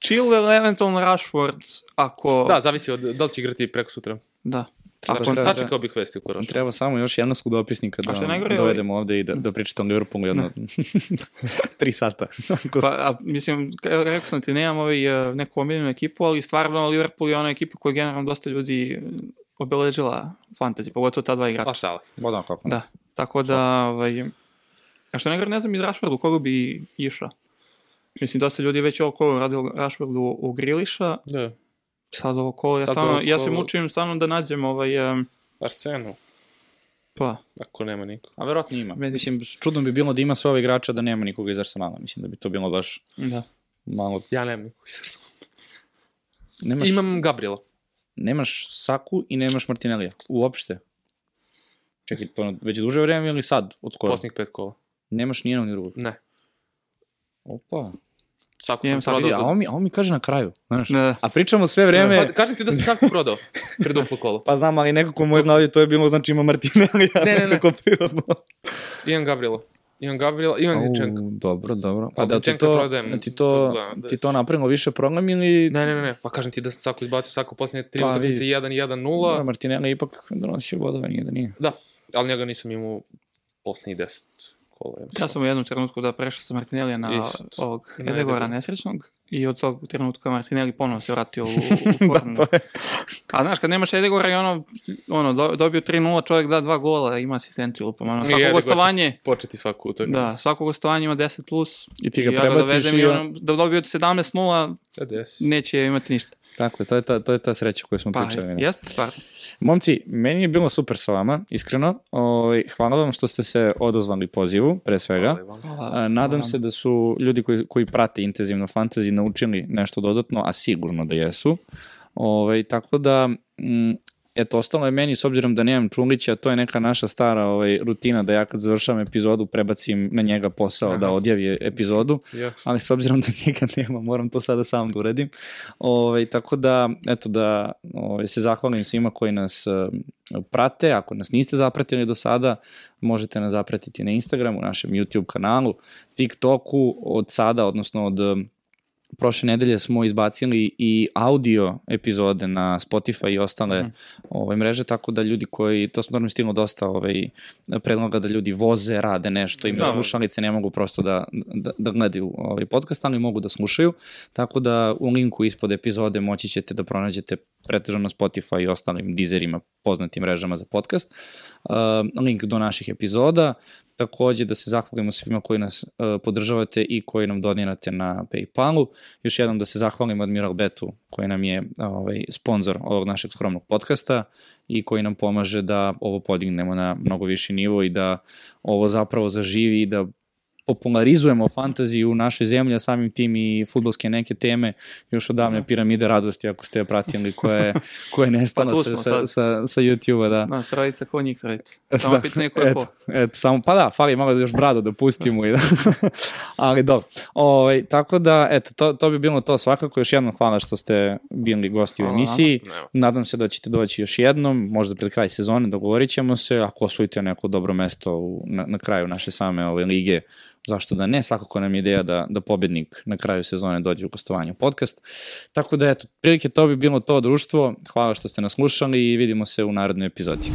Chilwell, eventualno Rashford, ako... Da, zavisi od da li će igrati preko sutra. Da. Treba- Znači, treba- sačekao bih vesti u. Treba samo još jednog dopisnika A što da najgore, dovedemo ovde i da, da pričate o Liverpoolu jedno tri sata. Pa, a, mislim, ka- rekao sam ti, nemam ovaj, e, neku omiljenu ekipu, ali stvarno Liverpool je ona ekipa koja je generalno dosta ljudi obeležila fantasy, pogotovo ta dva igrača. Pa Salah. Bodan kako. Da, tako da, ovaj, a što najgore ne znam iz Rashfordu koga bi išao. Mislim, dosta ljudi je već ovo radilo Rashfordu u Griliša, Da. Sad ovo kolo, ja, Sad za stvarno, ovo ja se kolo- mučim stvarno da nađem ovaj, um, Arsenu, pa, ako nema niko. A verovatno ima. Meni- Mislim, čudno bi bilo da ima sve ove igrača da nema nikoga iz Arsenala. Mislim da bi to bilo baš da. malo... Ja nemam niko iz Arsenala. Nemaš, Imam Gabriela. nemaš Saku i nemaš Martinellija. Uopšte. Čekaj, to već duže vreme ili sad? Od skoro? Posljednjih pet kola. Nemaš nijednog ni drugog. Ne. Opa. Saku sam sad Vidi, prodao a za... on mi, a on mi kaže na kraju. Znaš? Ne, A pričamo sve vreme... Pa, kažem ti da sam Saku prodao pred duplo kolo. Pa znam, ali nekako mojoj glavi to je bilo, znači ima Martinelli, Ne, ne, ne. nekako prirodno. Imam Gabriela. Imam Gabriela, imam Zičenka. Au, dobro, dobro. Pa Ali da ti to, prodajem, da ti to to, da ti to napravilo više program ili... Ne, ne, ne, ne, pa kažem ti da sam Saku izbacio Saku posljednje tri Pa, utakmice vidi. 1-1-0. Martinelli ipak donosio bodove, nije da nije. Da, ali njega nisam imao posljednjih 10 kola. Ja sam u jednom trenutku da prešao sa Martinellija na Isto. ovog Edegora nesrećnog i od tog trenutka Martinelli ponovo se vratio u, u formu. to je. A znaš, kad nemaš Edegora i ono, ono do, dobio 3-0, čovjek da dva gola, ima asistenciju, lupam. Ono, I svako gostovanje, Početi svaku utakmicu. da, svako gostovanje ima 10 plus. I ti ga ja prebaciš dovedem i i on- ono, da dobio 17-0, Da, neće imati ništa. Tako je, to je ta, to je ta sreća koju smo Pa, pričali. ne? jeste stvarno. Momci, meni je bilo super sa vama, iskreno. Ovaj, hvala vam što ste se odazvali pozivu, pre svega. Hvala i vama. A, nadam se da su ljudi koji, koji prate intenzivno fantasy naučili nešto dodatno, a sigurno da jesu. Ovaj, tako da, mm, eto, ostalo je meni, s obzirom da nemam Čungića, to je neka naša stara ovaj, rutina da ja kad završavam epizodu prebacim na njega posao da Aha. odjavi epizodu, Yes. ali s obzirom da njega nema, moram to sada sam da uradim. Ovaj, tako da, eto, da ovaj, se zahvalim svima koji nas eh, prate, ako nas niste zapratili do sada, možete nas zapratiti na Instagramu, našem YouTube kanalu, TikToku, od sada, odnosno od prošle nedelje smo izbacili i audio epizode na Spotify i ostale Mhm. ovaj, mreže, tako da ljudi koji, to smo naravno stiglo dosta ovaj, predloga da ljudi voze, rade nešto, imaju Da. slušalice, ne mogu prosto da, da, da gledaju ovaj podcast, ali mogu da slušaju, tako da u linku ispod epizode moći ćete da pronađete pretežno na Spotify i ostalim dizerima, poznatim mrežama za podcast, uh, link do naših epizoda, takođe da se zahvalimo svima koji nas uh, podržavate i koji nam donirate na Paypalu. Još jednom da se zahvalimo Admiral Betu koji nam je ovaj, sponsor ovog našeg skromnog podcasta i koji nam pomaže da ovo podignemo na mnogo viši nivo i da ovo zapravo zaživi i da popularizujemo fantaziju u našoj zemlji, a samim tim i futbolske neke teme, još od davne piramide radosti, ako ste je pratili, koja je, koja je nestala Pa sa, sa, sa, sa YouTube-a, da. Da, trojica ko njih trojica. Samo da, pitanje ko je ko. Eto, eto, samo, pa da, fali malo da još bradu da pustimo i da, ali dobro. Ovaj, tako da, eto, to, to bi bilo to svakako. Još jednom hvala što ste bili gosti u emisiji. Nema. Nadam se da ćete doći još jednom, možda pred kraj sezone, dogovorit ćemo se. Ako osvojite neko dobro mesto u, na, na kraju naše same ove lige, zašto da ne, svakako nam je ideja da, da pobednik na kraju sezone dođe u gostovanje u podcast. Tako da, eto, prilike to bi bilo to društvo. Hvala što ste nas slušali i vidimo se u narednoj epizodi.